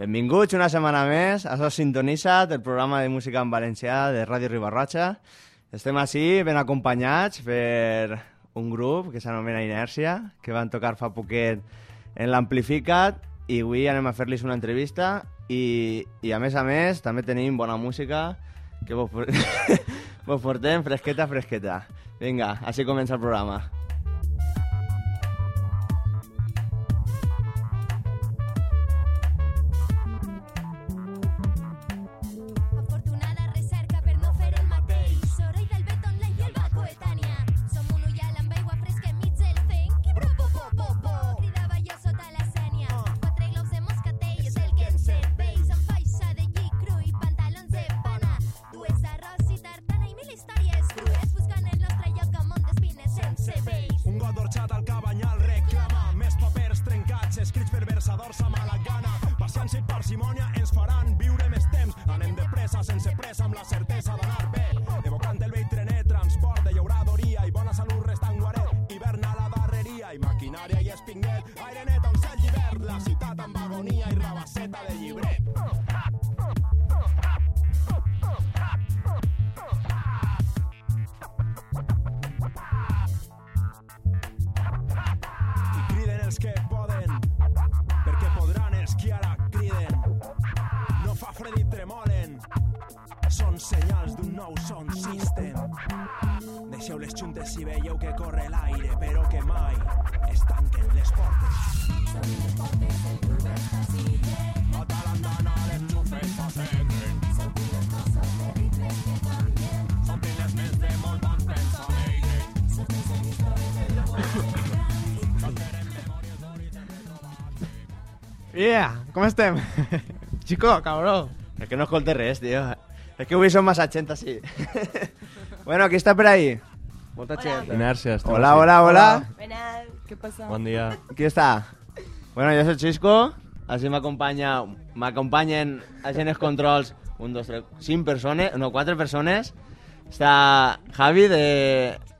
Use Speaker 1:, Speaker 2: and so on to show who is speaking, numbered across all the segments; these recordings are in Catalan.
Speaker 1: Benvinguts una setmana més a Sos Sintonitzat, el programa de música en valencià de Ràdio Ribarroja. Estem així ben acompanyats per un grup que s'anomena Inèrcia, que van tocar fa poquet en l'Amplificat i avui anem a fer-los una entrevista i, i a més a més també tenim bona música que vos, vos portem fresqueta, fresqueta. Vinga, així comença el programa.
Speaker 2: Són senyals d'un nou sound system deixeu les juntes si veieu que corre l'aire però que mai es tanquen les portes a tal andana les xufes s'asseguen s'omplin les ments de molt bon pensament
Speaker 3: Yeah, com estem? Chico, cabró.
Speaker 1: Es que no escoltes res, tío. Es que avui som massa gent així. bueno, qui està per ahí?
Speaker 3: Molta gent.
Speaker 4: Inèrcia, estem
Speaker 1: Hola,
Speaker 4: així.
Speaker 1: hola, hola.
Speaker 5: Buenas, ¿qué pasa?
Speaker 4: Bon dia.
Speaker 1: Qui està? Bueno, jo soy Xisco. Així m'acompanya... M'acompanyen a gent els controls un, dos, tres, cinc persones, no, quatre persones. Està Javi de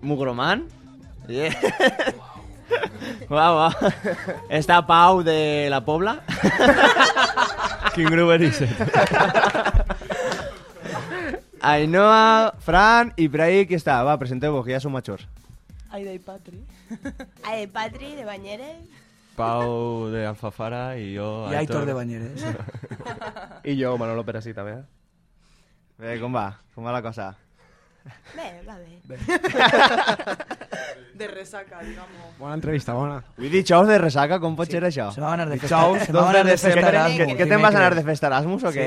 Speaker 1: Mugroman. Yeah. Uau, uau. Està Pau de la Pobla.
Speaker 4: Quin grup eres?
Speaker 1: Ainhoa, Fran i per ahí qui està? Va, presenteu-vos, que ja som majors.
Speaker 5: Aida y Patri. Aida y Patri, de Bañeres.
Speaker 4: Pau de Alfafara i jo...
Speaker 6: I Aitor de Banyeres.
Speaker 3: I jo, Manolo Perasí, també.
Speaker 1: Bé, com va? Com va la cosa?
Speaker 5: Bé, va bé. De resaca, digamos.
Speaker 3: Bona entrevista, bona.
Speaker 1: Vull dir xous de ressaca, com pot ser això?
Speaker 6: Se va a anar de festa.
Speaker 3: Dijous,
Speaker 6: se va anar
Speaker 3: de
Speaker 6: festa. Erasmus.
Speaker 1: Què, què te'n vas a anar de festa Erasmus o què?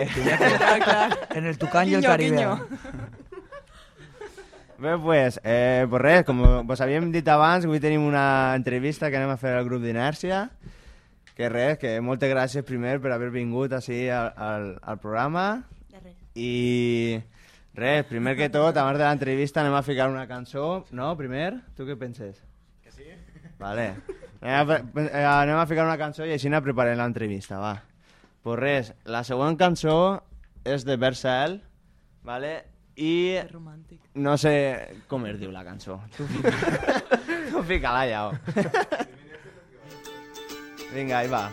Speaker 6: En el Tucán y el Caribe.
Speaker 1: Bé, pues, eh, pues res, com vos havíem dit abans, avui tenim una entrevista que anem a fer al grup d'Inèrcia. Que res, que moltes gràcies primer per haver vingut així al, al, al programa.
Speaker 5: De res.
Speaker 1: I res, primer que tot, abans de l'entrevista anem a ficar una cançó, no? Primer, tu què penses? Que sí. Vale. Anem a, eh, anem a ficar una cançó i així ne preparem l'entrevista, va. Pues res, la següent cançó és de Versael, vale? I
Speaker 5: Romántic.
Speaker 1: no sé com es diu la cançó. Tu fica- tu fica-la ja. oh. Vinga, ahí va.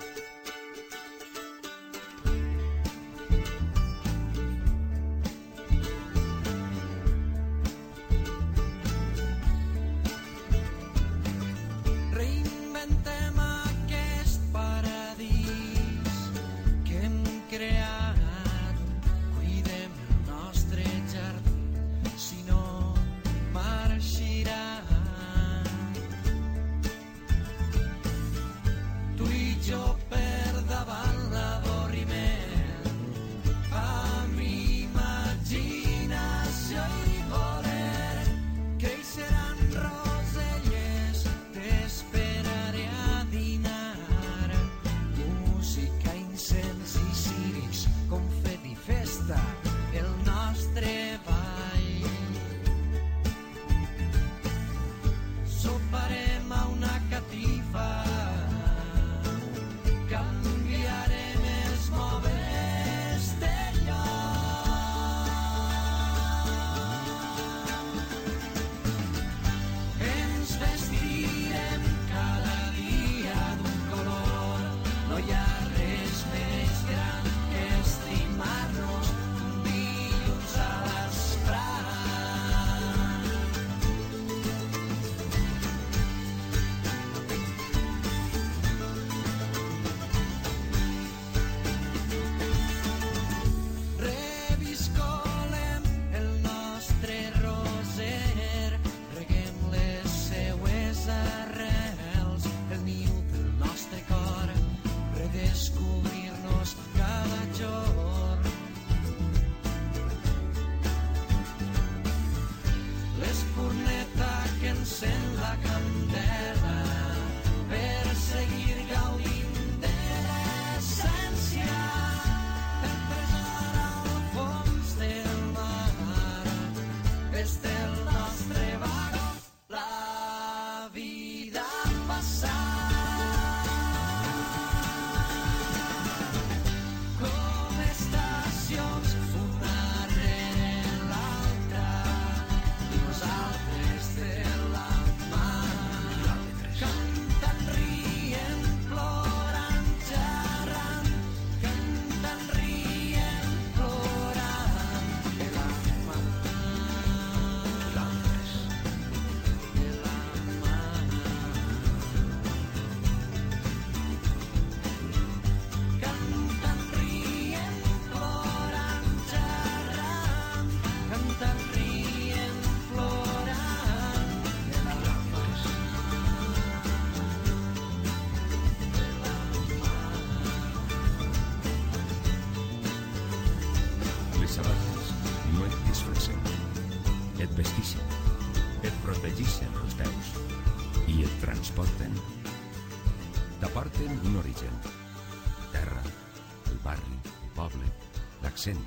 Speaker 7: L'accent,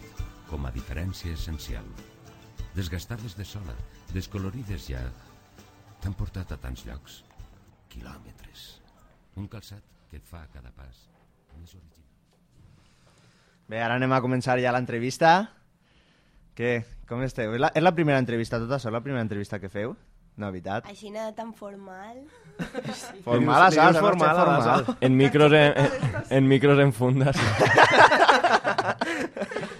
Speaker 7: com a diferència essencial. Desgastades de sola, descolorides ja, t'han portat a tants llocs, quilòmetres. Un calçat que et fa a cada pas més original.
Speaker 1: Bé, ara anem a començar ja l'entrevista. Què? Com esteu? És la, és la primera entrevista, tot això, la primera entrevista que feu? No, veritat.
Speaker 5: Així nada tan formal.
Speaker 1: Formal a sal,
Speaker 3: formal a sal.
Speaker 4: En micros en, en, en micros en fundas.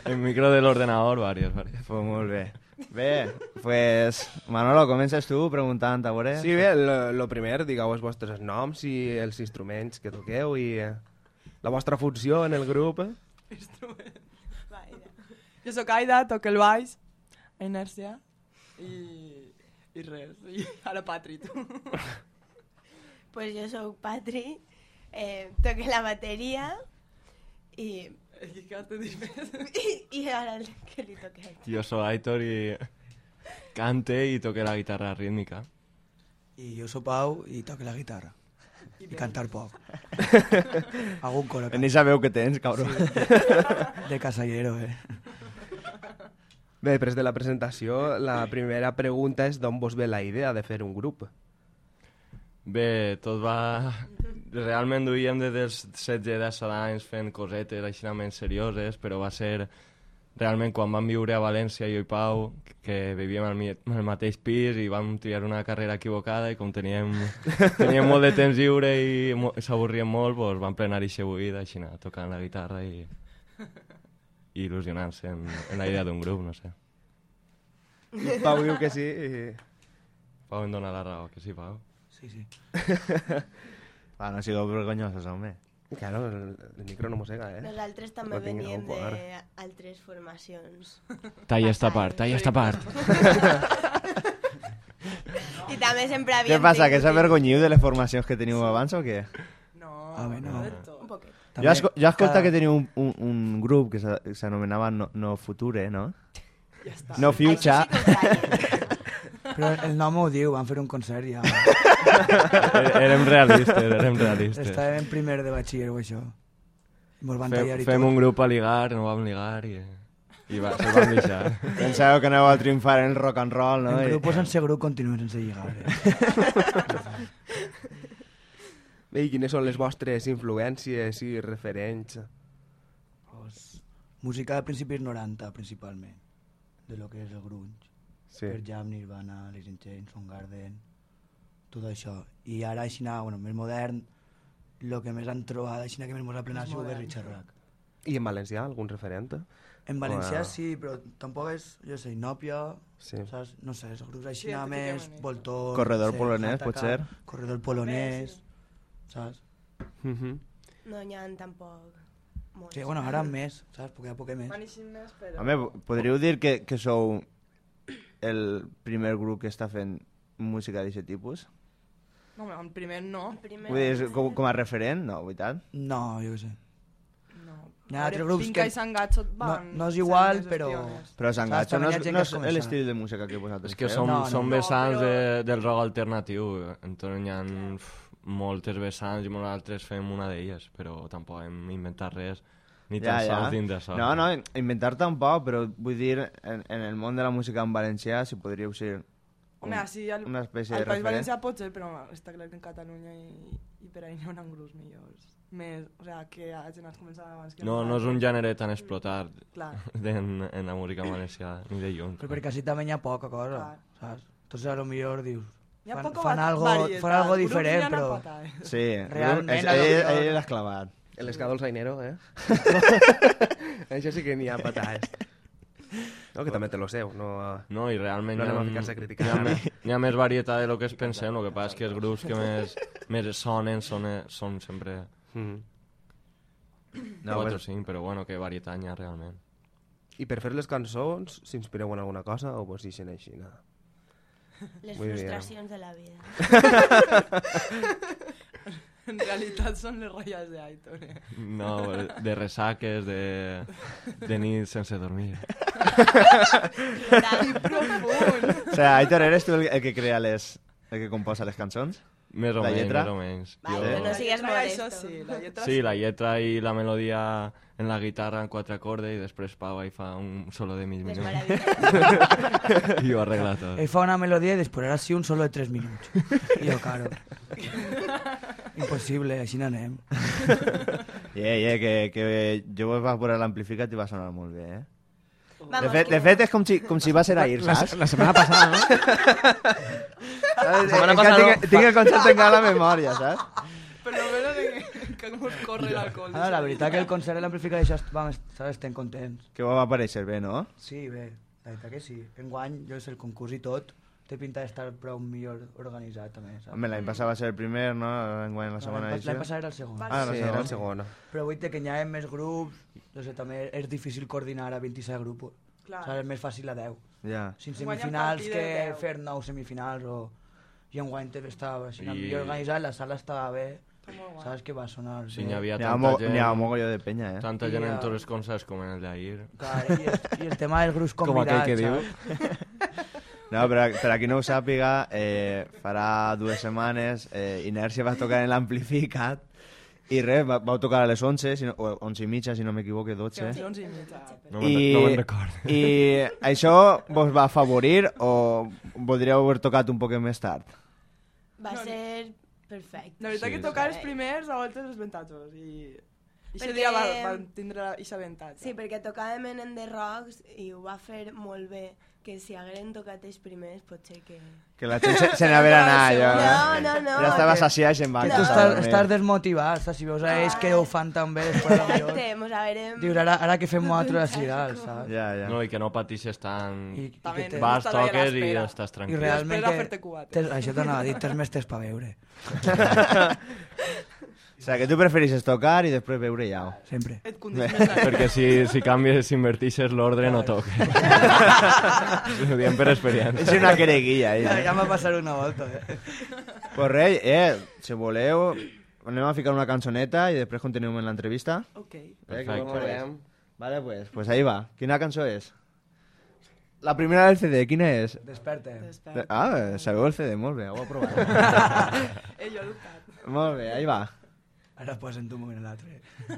Speaker 4: en micro del ordenador, varios, varios.
Speaker 1: Pues molt bé. Bé, pues, Manolo, comences tu preguntant, a veure.
Speaker 3: Sí, bé, lo, lo primer, digueu els vostres noms i els instruments que toqueu i eh, la vostra funció en el grup.
Speaker 8: Jo sóc Aida, toco el baix, a Inèrcia, i, i res. I ara Patri, tu.
Speaker 5: Pues jo sóc Patri, eh, toque la bateria i,
Speaker 8: que què has de dir més?
Speaker 5: i, i ara el que li toquem.
Speaker 4: Yo soy Aitor y cante y toque la guitarra rítmica.
Speaker 6: I jo soc Pau i toco la guitarra. I cantar poc. Hago un coro.
Speaker 1: Ni sabeu què tens, cabró.
Speaker 6: De casallero, eh?
Speaker 3: Bé, després de la presentació, la primera pregunta és d'on vos ve la idea de fer un grup.
Speaker 4: Bé, tot va... Realment duíem des dels 16-17 anys fent cosetes així serioses, però va ser realment quan vam viure a València, jo i Pau, que vivíem al, mi- al mateix pis i vam triar una carrera equivocada i com teníem, teníem molt de temps lliure i mo- s'avorríem molt, doncs vam plenar eixa buida, així anar tocant la guitarra i, i il·lusionant-se en, en la idea d'un grup, no sé.
Speaker 3: Pau diu que sí i...
Speaker 4: Pau em dona la raó, que sí, Pau?
Speaker 6: Sí, sí.
Speaker 1: Va, no sigueu vergonyosos, home.
Speaker 3: Claro, el, el micro no mossega, eh?
Speaker 5: Nosaltres també
Speaker 3: No
Speaker 5: veníem d'altres formacions.
Speaker 4: Talla esta part, talla esta part.
Speaker 5: I també sempre
Speaker 1: Què
Speaker 5: havíem...
Speaker 1: passa, que s'avergonyiu de les formacions que teniu abans o què?
Speaker 8: No,
Speaker 6: Home, no.
Speaker 8: de
Speaker 5: poquet.
Speaker 1: Jo, esco jo escolta que teniu un, un, un grup que s'a- s'anomenava no, no Future, no?
Speaker 8: Ja està.
Speaker 1: No Future.
Speaker 5: Sí que.
Speaker 6: Però el nom ho diu, van fer un concert ja.
Speaker 4: Érem realistes, érem realistes.
Speaker 6: Estàvem en primer de batxiller o això. Mos van
Speaker 4: Fem,
Speaker 6: tallar i
Speaker 4: fem
Speaker 6: tot.
Speaker 4: un grup a ligar, no vam ligar i, i va, se'l vam deixar.
Speaker 1: Penseu que aneu a triomfar en el rock and roll, no?
Speaker 6: En grup sense grup continuen sense lligar. Eh?
Speaker 3: Bé, i quines són les vostres influències i referents?
Speaker 6: pues, música de principis 90, principalment. De lo que és el grunge.
Speaker 3: Sí.
Speaker 6: Per Jam, Nirvana, Alice in Chains, Soundgarden, tot això. I ara, així, bueno, més modern, el que més han trobat, així que més mos ha plenat ha sigut de Richard Rack.
Speaker 3: I en valencià, algun referent?
Speaker 6: En valencià
Speaker 3: O-
Speaker 6: sí, però tampoc és, jo sé, Inòpia,
Speaker 3: Sí.
Speaker 6: saps? No sé, els grups així
Speaker 8: Sí,
Speaker 6: sí, més. Voltor...
Speaker 1: Corredor
Speaker 6: no sé,
Speaker 1: polonès,
Speaker 6: Hataka,
Speaker 1: pot ser?
Speaker 6: Corredor polonès, saps?
Speaker 3: Mhm.
Speaker 5: No n'hi ha tampoc molts.
Speaker 6: Sí, bueno, ara més, saps? Poc a poc més.
Speaker 8: Van eixint més, però...
Speaker 1: Home, podríeu dir que, que sou el primer grup que està fent música d'aquest tipus?
Speaker 8: No, home, el primer no.
Speaker 5: El primer...
Speaker 1: Vull dir, com, com a referent? No, veritat?
Speaker 6: No, jo què sé.
Speaker 8: No.
Speaker 6: Hi ha altres grups
Speaker 8: Finca
Speaker 6: que-
Speaker 8: i Sangatxo
Speaker 6: No,
Speaker 8: van...
Speaker 6: no és igual, però...
Speaker 1: Però Sangatxo no,
Speaker 6: Saps?
Speaker 1: és, no és l'estil de música que vosaltres
Speaker 4: És que som,
Speaker 6: No, no.
Speaker 4: som
Speaker 8: No,
Speaker 4: vessants
Speaker 8: però-
Speaker 4: de, del rock alternatiu, entonces hi ha uf, moltes vessants i nosaltres fem una d'elles, però tampoc hem inventat res, ni tan sols dins d'això.
Speaker 1: No, no, inventar tampoc, però vull dir, en, en el món de la música en valencià, si podríeu ser
Speaker 8: Home, així al,
Speaker 1: una espècie
Speaker 8: al
Speaker 1: de
Speaker 8: País
Speaker 1: referent.
Speaker 8: Valencià pot ser, però està clar que en Catalunya i, i per ahí n'hi ha grups millors. Més, o sea, que hagin començat abans que
Speaker 4: No, no és un gènere tan explotat
Speaker 8: Clar.
Speaker 4: en, en la música valenciana, ni de lluny.
Speaker 6: Però perquè així també hi ha poca cosa,
Speaker 8: Clar.
Speaker 6: saps? Entonces a lo millor dius,
Speaker 8: Hi ha
Speaker 6: fan, fan, algo,
Speaker 8: varietat.
Speaker 6: fan algo diferent, però...
Speaker 8: pata, eh?
Speaker 1: Sí,
Speaker 6: Realment,
Speaker 1: ell, ell l'has clavat.
Speaker 3: El escadol sainero, eh? Això sí que n'hi ha patades. No, que també té lo seu, no...
Speaker 4: No, i realment
Speaker 3: No anem a
Speaker 4: ha,
Speaker 3: ficar-se a criticar
Speaker 4: hi, ha, més- hi ha més varietat de lo que es pensem, el que passa és que els grups que més, més sonen són, són sempre
Speaker 3: Mm.
Speaker 1: No,
Speaker 4: quatre o
Speaker 1: pues,
Speaker 4: cinc, però bueno, que varietat hi ha realment.
Speaker 3: I per fer les cançons, s'inspireu en alguna cosa o vos deixen així? Nada.
Speaker 5: Les
Speaker 3: Muy bien.
Speaker 5: de la vida.
Speaker 8: En realitat són les ratlles d'Aitor, eh?
Speaker 4: No, de ressaques, de, de nit sense dormir.
Speaker 8: Profund.
Speaker 1: o sea, Aitor, eres el, el que crea les... el que composa les cançons?
Speaker 4: Més o
Speaker 1: La
Speaker 4: menys,
Speaker 1: lletra?
Speaker 4: més o menys.
Speaker 5: Vale,
Speaker 4: Jo-
Speaker 5: no sigues
Speaker 8: La lletra. Això sí, la lletra
Speaker 4: Sí, la lletra i la melodia en la guitarra en quatre acordes i després Pau ahí fa un solo de mig
Speaker 5: És
Speaker 4: minut.
Speaker 5: meravellós.
Speaker 4: I ho arregla tot.
Speaker 6: Ell fa una melodia i després ara sí un solo de 3 minuts. I jo, caro. Impossible, així no anem.
Speaker 1: Yeah, yeah, que, que jo vos va posar l'amplificat i va sonar molt bé, eh? De fet, de fet és com si, com si va ser ahir,
Speaker 9: La,
Speaker 1: saps?
Speaker 9: la setmana passada, no?
Speaker 1: La
Speaker 3: setmana passada
Speaker 1: tinc,
Speaker 3: no.
Speaker 1: tinc el concert encara a la memòria, saps?
Speaker 8: Per lo menos que, que no ens corre l'alcohol.
Speaker 6: Ah, la veritat que el concert de l'amplificat això vam estar, estem contents.
Speaker 1: Que va aparèixer bé, no?
Speaker 6: Sí, bé, la veritat que sí. Enguany, jo sé, el concurs i tot, té pinta d'estar prou millor organitzat, també, saps?
Speaker 1: Home, l'any passat va ser el primer, no? Enguany la
Speaker 6: No,
Speaker 1: segona edició.
Speaker 6: L'any passat era el segon.
Speaker 1: Ah,
Speaker 3: Sí,
Speaker 1: el
Speaker 3: era el
Speaker 1: segon.
Speaker 6: Però vull dir que hi ha més grups, no sé, també és difícil coordinar a 26 grups.
Speaker 8: Clar.
Speaker 6: Saps? És més fàcil a 10.
Speaker 1: Ja.
Speaker 6: Sin
Speaker 8: Guanyar
Speaker 6: semifinals que
Speaker 8: de 10.
Speaker 6: fer 9 semifinals o... I enguany també estava així,
Speaker 4: I-
Speaker 6: millor organitzat, la sala estava bé, saps que va sonar
Speaker 4: Sí, n'hi havia tanta
Speaker 1: mo
Speaker 4: gent,
Speaker 1: n'hi ha mogolló de penya, eh?
Speaker 4: tanta
Speaker 6: I
Speaker 4: gent en tots els concerts com en el d'ahir.
Speaker 6: Clar, i, el, I el tema dels grups
Speaker 9: Com
Speaker 6: convidats,
Speaker 9: aquell que diu.
Speaker 1: No, però per a qui no ho sàpiga, eh, farà dues setmanes eh, Inèrcia va tocar en l'amplificat i res, va, vau tocar a les 11, si no, o 11 i mitja, si no m'equivoque, 12.
Speaker 8: Sí, 11 i mitja.
Speaker 4: No me'n no me'n recordo.
Speaker 1: I això vos va afavorir o voldríeu haver tocat un poc més tard?
Speaker 5: Va
Speaker 8: No,
Speaker 5: ser perfecte.
Speaker 8: La veritat
Speaker 4: Sí,
Speaker 8: que
Speaker 4: sí.
Speaker 8: tocar els primers a voltes és avantatjós i... I
Speaker 5: Perquè-
Speaker 8: dia va, van tindre aquest avantatge.
Speaker 5: Sí, perquè tocàvem en The Rocks i ho va fer molt bé, que si hagueren tocat els primers potser que...
Speaker 1: Que la gent se, se n'haver anar, jo.
Speaker 5: No, no, no.
Speaker 1: Ja estava saciat i se'n va.
Speaker 6: Que
Speaker 5: No.
Speaker 6: tu estàs, estàs desmotivat, saps? Si veus a ells que ho fan tan bé, després a millor...
Speaker 5: Exacte, mos haguérem...
Speaker 6: Dius, ara, ara que fem nosaltres així saps?
Speaker 1: Ja, ja.
Speaker 4: No, i que no patixis tant...
Speaker 6: I, i,
Speaker 8: També,
Speaker 6: que te,
Speaker 8: no
Speaker 4: Vas, toques i estàs
Speaker 6: i
Speaker 4: tranquil.
Speaker 6: realment
Speaker 8: Després a
Speaker 6: que... això t'anava a dir, tens més temps per veure.
Speaker 1: O sigui, que tu prefereixes tocar i després veure ja.
Speaker 6: Sempre.
Speaker 8: Et.
Speaker 4: Perquè si, si canvies, si invertixes l'ordre, no toques. Ho diem per experiència.
Speaker 1: És una quereguilla,
Speaker 6: Ja,
Speaker 1: eh?
Speaker 6: ja m'ha passat una volta, eh?
Speaker 1: Pues res, eh, si voleu, anem a ficar una cançoneta i després continuem amb l'entrevista.
Speaker 8: Ok.
Speaker 1: Eh,
Speaker 4: Perfecte.
Speaker 1: Vale, pues, pues ahí va. Quina cançó és? La primera del CD, quina és?
Speaker 6: Desperta.
Speaker 8: Desperta.
Speaker 1: Ah, sabeu el CD, molt bé, ho he provat.
Speaker 8: Eh, jo he
Speaker 1: molt bé, ahí va.
Speaker 6: Ara posen tu moment a l'altre.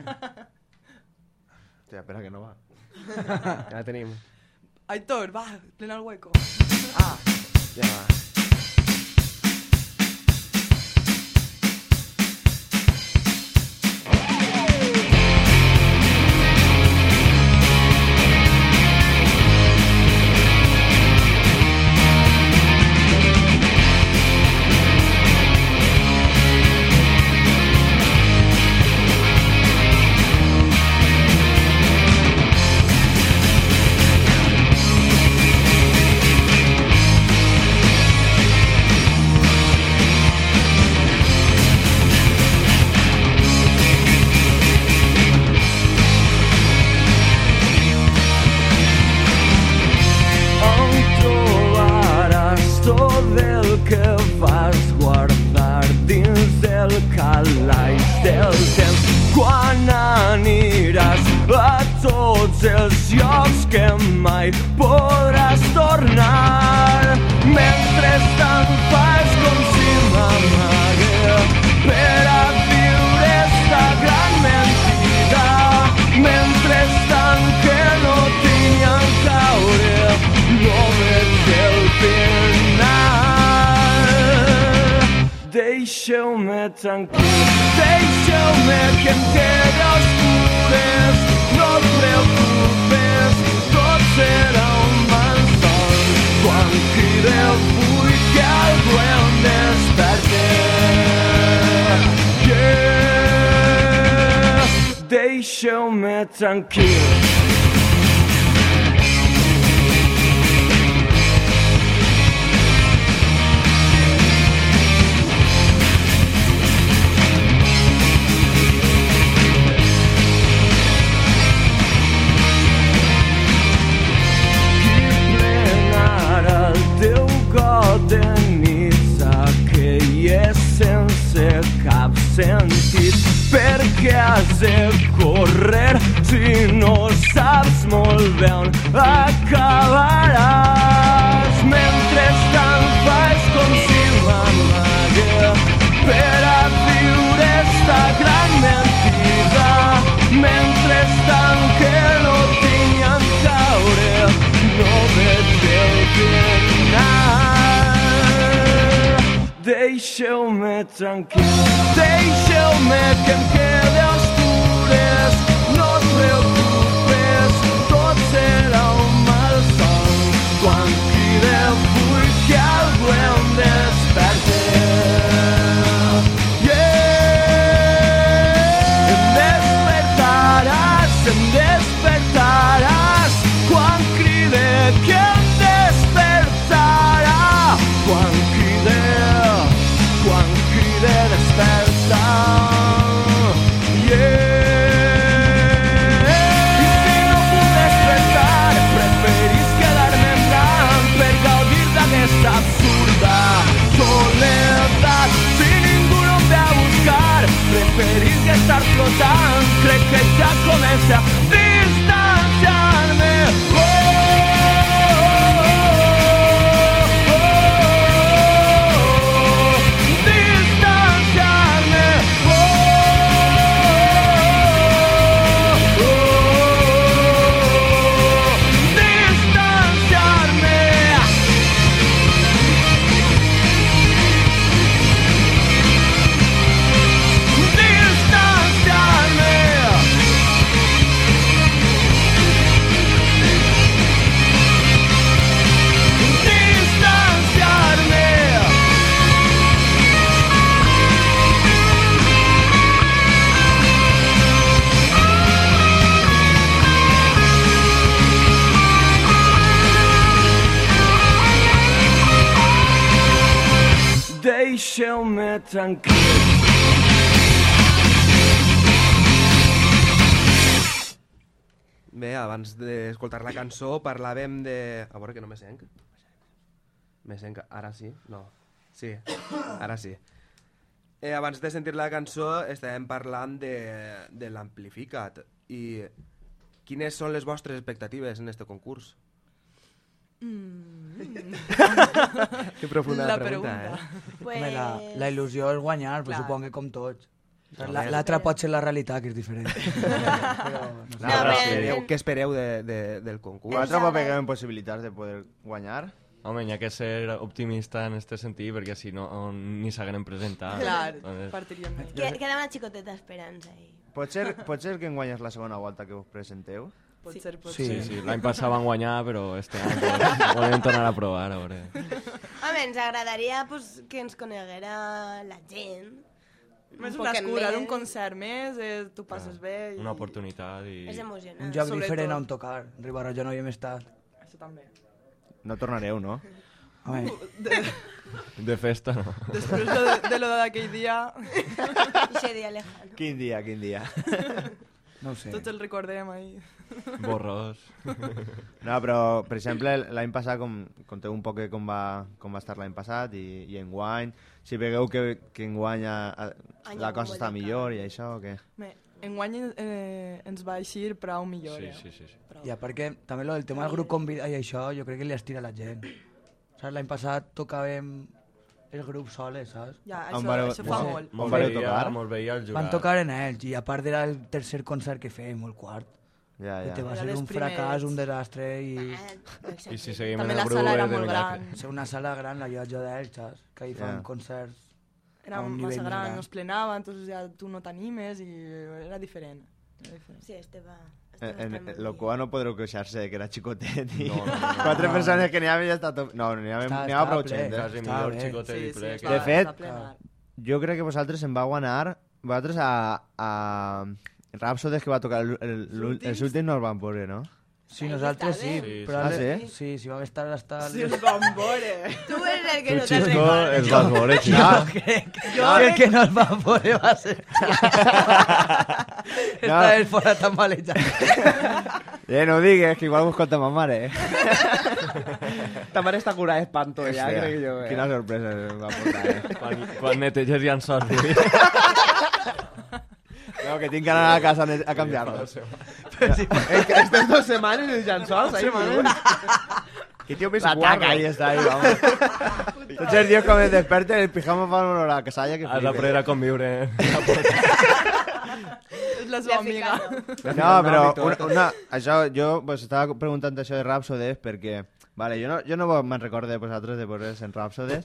Speaker 1: Hòstia, espera que no va.
Speaker 3: Ja la tenim.
Speaker 8: Aitor, va, plena el hueco.
Speaker 1: Ja va.
Speaker 10: Deixeu-me que em quedi a oscures no et preocupes tot serà un malson quan cride vull que algú em desperte yeah. deixeu-me tranquil has de córrer si no saps molt bé on acabaràs deixeu-me tranquil. Deixeu-me que em quede a ostures no et preocupes tot serà un mal son quan cride vull que algú em preferís que estar flotant crec que ja comença a tranquil
Speaker 3: Bé, abans d'escoltar la cançó parlàvem de... A veure que no me senc. Me senc, ara sí? No. Sí, ara sí. Eh, abans de sentir la cançó estàvem parlant de, de l'Amplificat i quines són les vostres expectatives en este concurs?
Speaker 8: Mm.
Speaker 3: Que profunda
Speaker 8: La
Speaker 3: pregunta,
Speaker 8: pregunta.
Speaker 3: eh?
Speaker 5: Pues...
Speaker 6: Home, la, la il·lusió és guanyar, però
Speaker 8: Clar.
Speaker 6: suponc que com tots. La-. L'altra pot ser la realitat, que és diferent. però, no sé.
Speaker 5: No,
Speaker 3: Què
Speaker 5: però-
Speaker 3: espereu, què espereu de, de, del concurs?
Speaker 1: Vosaltres vos veiem possibilitats de poder guanyar?
Speaker 4: Home, hi ha que ser optimista en este sentit, perquè si no ni s'hagueren presentat.
Speaker 8: Clar,
Speaker 4: Entonces,
Speaker 8: partiríem
Speaker 5: queda una xicoteta esperança ahí.
Speaker 1: Pot ser, pot ser que en guanyes la segona volta que us presenteu?
Speaker 8: Pot ser, pot
Speaker 6: Sí.
Speaker 4: Sí,
Speaker 8: ser.
Speaker 4: sí, l'any passat van guanyar, però este any volem tornar a provar, a veure.
Speaker 5: Home, ens agradaria pues, que ens coneguera la gent.
Speaker 8: Més
Speaker 5: Un
Speaker 8: una
Speaker 5: més.
Speaker 8: un concert més, eh, tu passes bé... I...
Speaker 4: Una oportunitat i...
Speaker 5: És emocionant.
Speaker 6: Un lloc
Speaker 8: Sobretot.
Speaker 6: diferent on tocar. Ribarroja no hi hem estat.
Speaker 8: Això també.
Speaker 1: No tornareu, no?
Speaker 6: Home,
Speaker 8: De,
Speaker 4: De festa, no.
Speaker 8: després de, de lo d'aquell dia,
Speaker 5: Ixe dia lejano.
Speaker 1: Quin dia, quin dia.
Speaker 6: no sé.
Speaker 8: tots el recordem ahí.
Speaker 4: Borrós.
Speaker 1: No, però, per exemple, l'any passat, com, conteu un poc com va, com va estar l'any passat i, i enguany, si vegueu que, que enguany a, a,
Speaker 5: Any
Speaker 1: la cosa està millor i això, o què?
Speaker 8: Bé, enguany eh, ens va eixir prou millor,
Speaker 4: Sí,
Speaker 8: eh?
Speaker 4: sí, sí. sí.
Speaker 8: Prou.
Speaker 6: Ja, perquè també lo del tema del grup convidat i això, jo crec que li estira la gent. L'any passat tocàvem el grup soles, saps?
Speaker 8: Ja, això,
Speaker 1: vareu-
Speaker 8: això fa molt.
Speaker 1: On vareu tocar?
Speaker 4: mos veia el jugar.
Speaker 6: Van tocar en ells i a part era el tercer concert que fèiem, o el quart.
Speaker 1: Ja,
Speaker 6: Que te
Speaker 1: ja.
Speaker 6: va ser un fracàs,
Speaker 8: primers.
Speaker 6: un desastre i...
Speaker 4: I si seguim
Speaker 8: També
Speaker 4: en
Speaker 8: la
Speaker 4: el grup
Speaker 8: sala era
Speaker 4: de
Speaker 8: molt gran.
Speaker 6: Ser una sala gran, la llotja d'ells, saps? Que ahí fan
Speaker 1: Ja.
Speaker 6: concerts.
Speaker 8: Era
Speaker 6: un
Speaker 8: massa gran,
Speaker 6: gran.
Speaker 8: no es plenava, entonces ja tu no t'animes i era diferent. Era diferent.
Speaker 5: Sí, este va...
Speaker 1: En,
Speaker 5: va
Speaker 1: en,
Speaker 5: molt
Speaker 1: lo
Speaker 5: bé.
Speaker 1: qual no podreu queixar-se que era xicotet i
Speaker 4: No, no, no, no.
Speaker 1: quatre
Speaker 6: No.
Speaker 1: persones que n'hi havia ja està tot... No, n'hi havia,
Speaker 6: Està-
Speaker 1: havia prou gent, eh?
Speaker 4: Quasi millor i ple.
Speaker 8: està-
Speaker 1: De fet. Jo crec que vosaltres em va guanyar... Vosaltres a... a que va tocar el, el, el, els últims no els van veure, no?
Speaker 6: Sí, nosaltres sí,
Speaker 4: Sí,
Speaker 6: però
Speaker 1: sí. Ah, sí?
Speaker 6: sí, si vam estar hasta...
Speaker 8: Sí, els vam veure.
Speaker 5: Tu eres el que
Speaker 4: Tu,
Speaker 5: no te'n
Speaker 4: Xisco,
Speaker 5: recordes.
Speaker 4: els vas veure,
Speaker 1: No,
Speaker 4: Xisco.
Speaker 6: crec, jo crec que no el va veure, va ser... Està el fora tan
Speaker 1: eh, no ho digues, que igual ho escolta ma mare, eh?
Speaker 3: Ta mare està curada d'espanto ja,
Speaker 1: Hòstia,
Speaker 3: crec jo. Eh?
Speaker 1: Quina sorpresa em va portar, eh?
Speaker 4: Quan, quan neteges ja en sort.
Speaker 1: No, que tinc que anar a casa a net- a canviar-lo.
Speaker 3: Es- Estes dues setmanes els llençols, ahí, Que tío més
Speaker 1: La
Speaker 3: guarro.
Speaker 1: taca, ahí está, ahí, vamos. Tots els dies quan es desperten, el pijama fa una hora a casalla que
Speaker 4: Has
Speaker 1: flipes.
Speaker 4: d'aprendre a conviure.
Speaker 8: És la seva amiga.
Speaker 1: No, però una, una, això, jo pues, estava preguntant això de Rhapsodes perquè Vale, jo no, jo no me'n recordo de vosaltres de posar en Rhapsodes,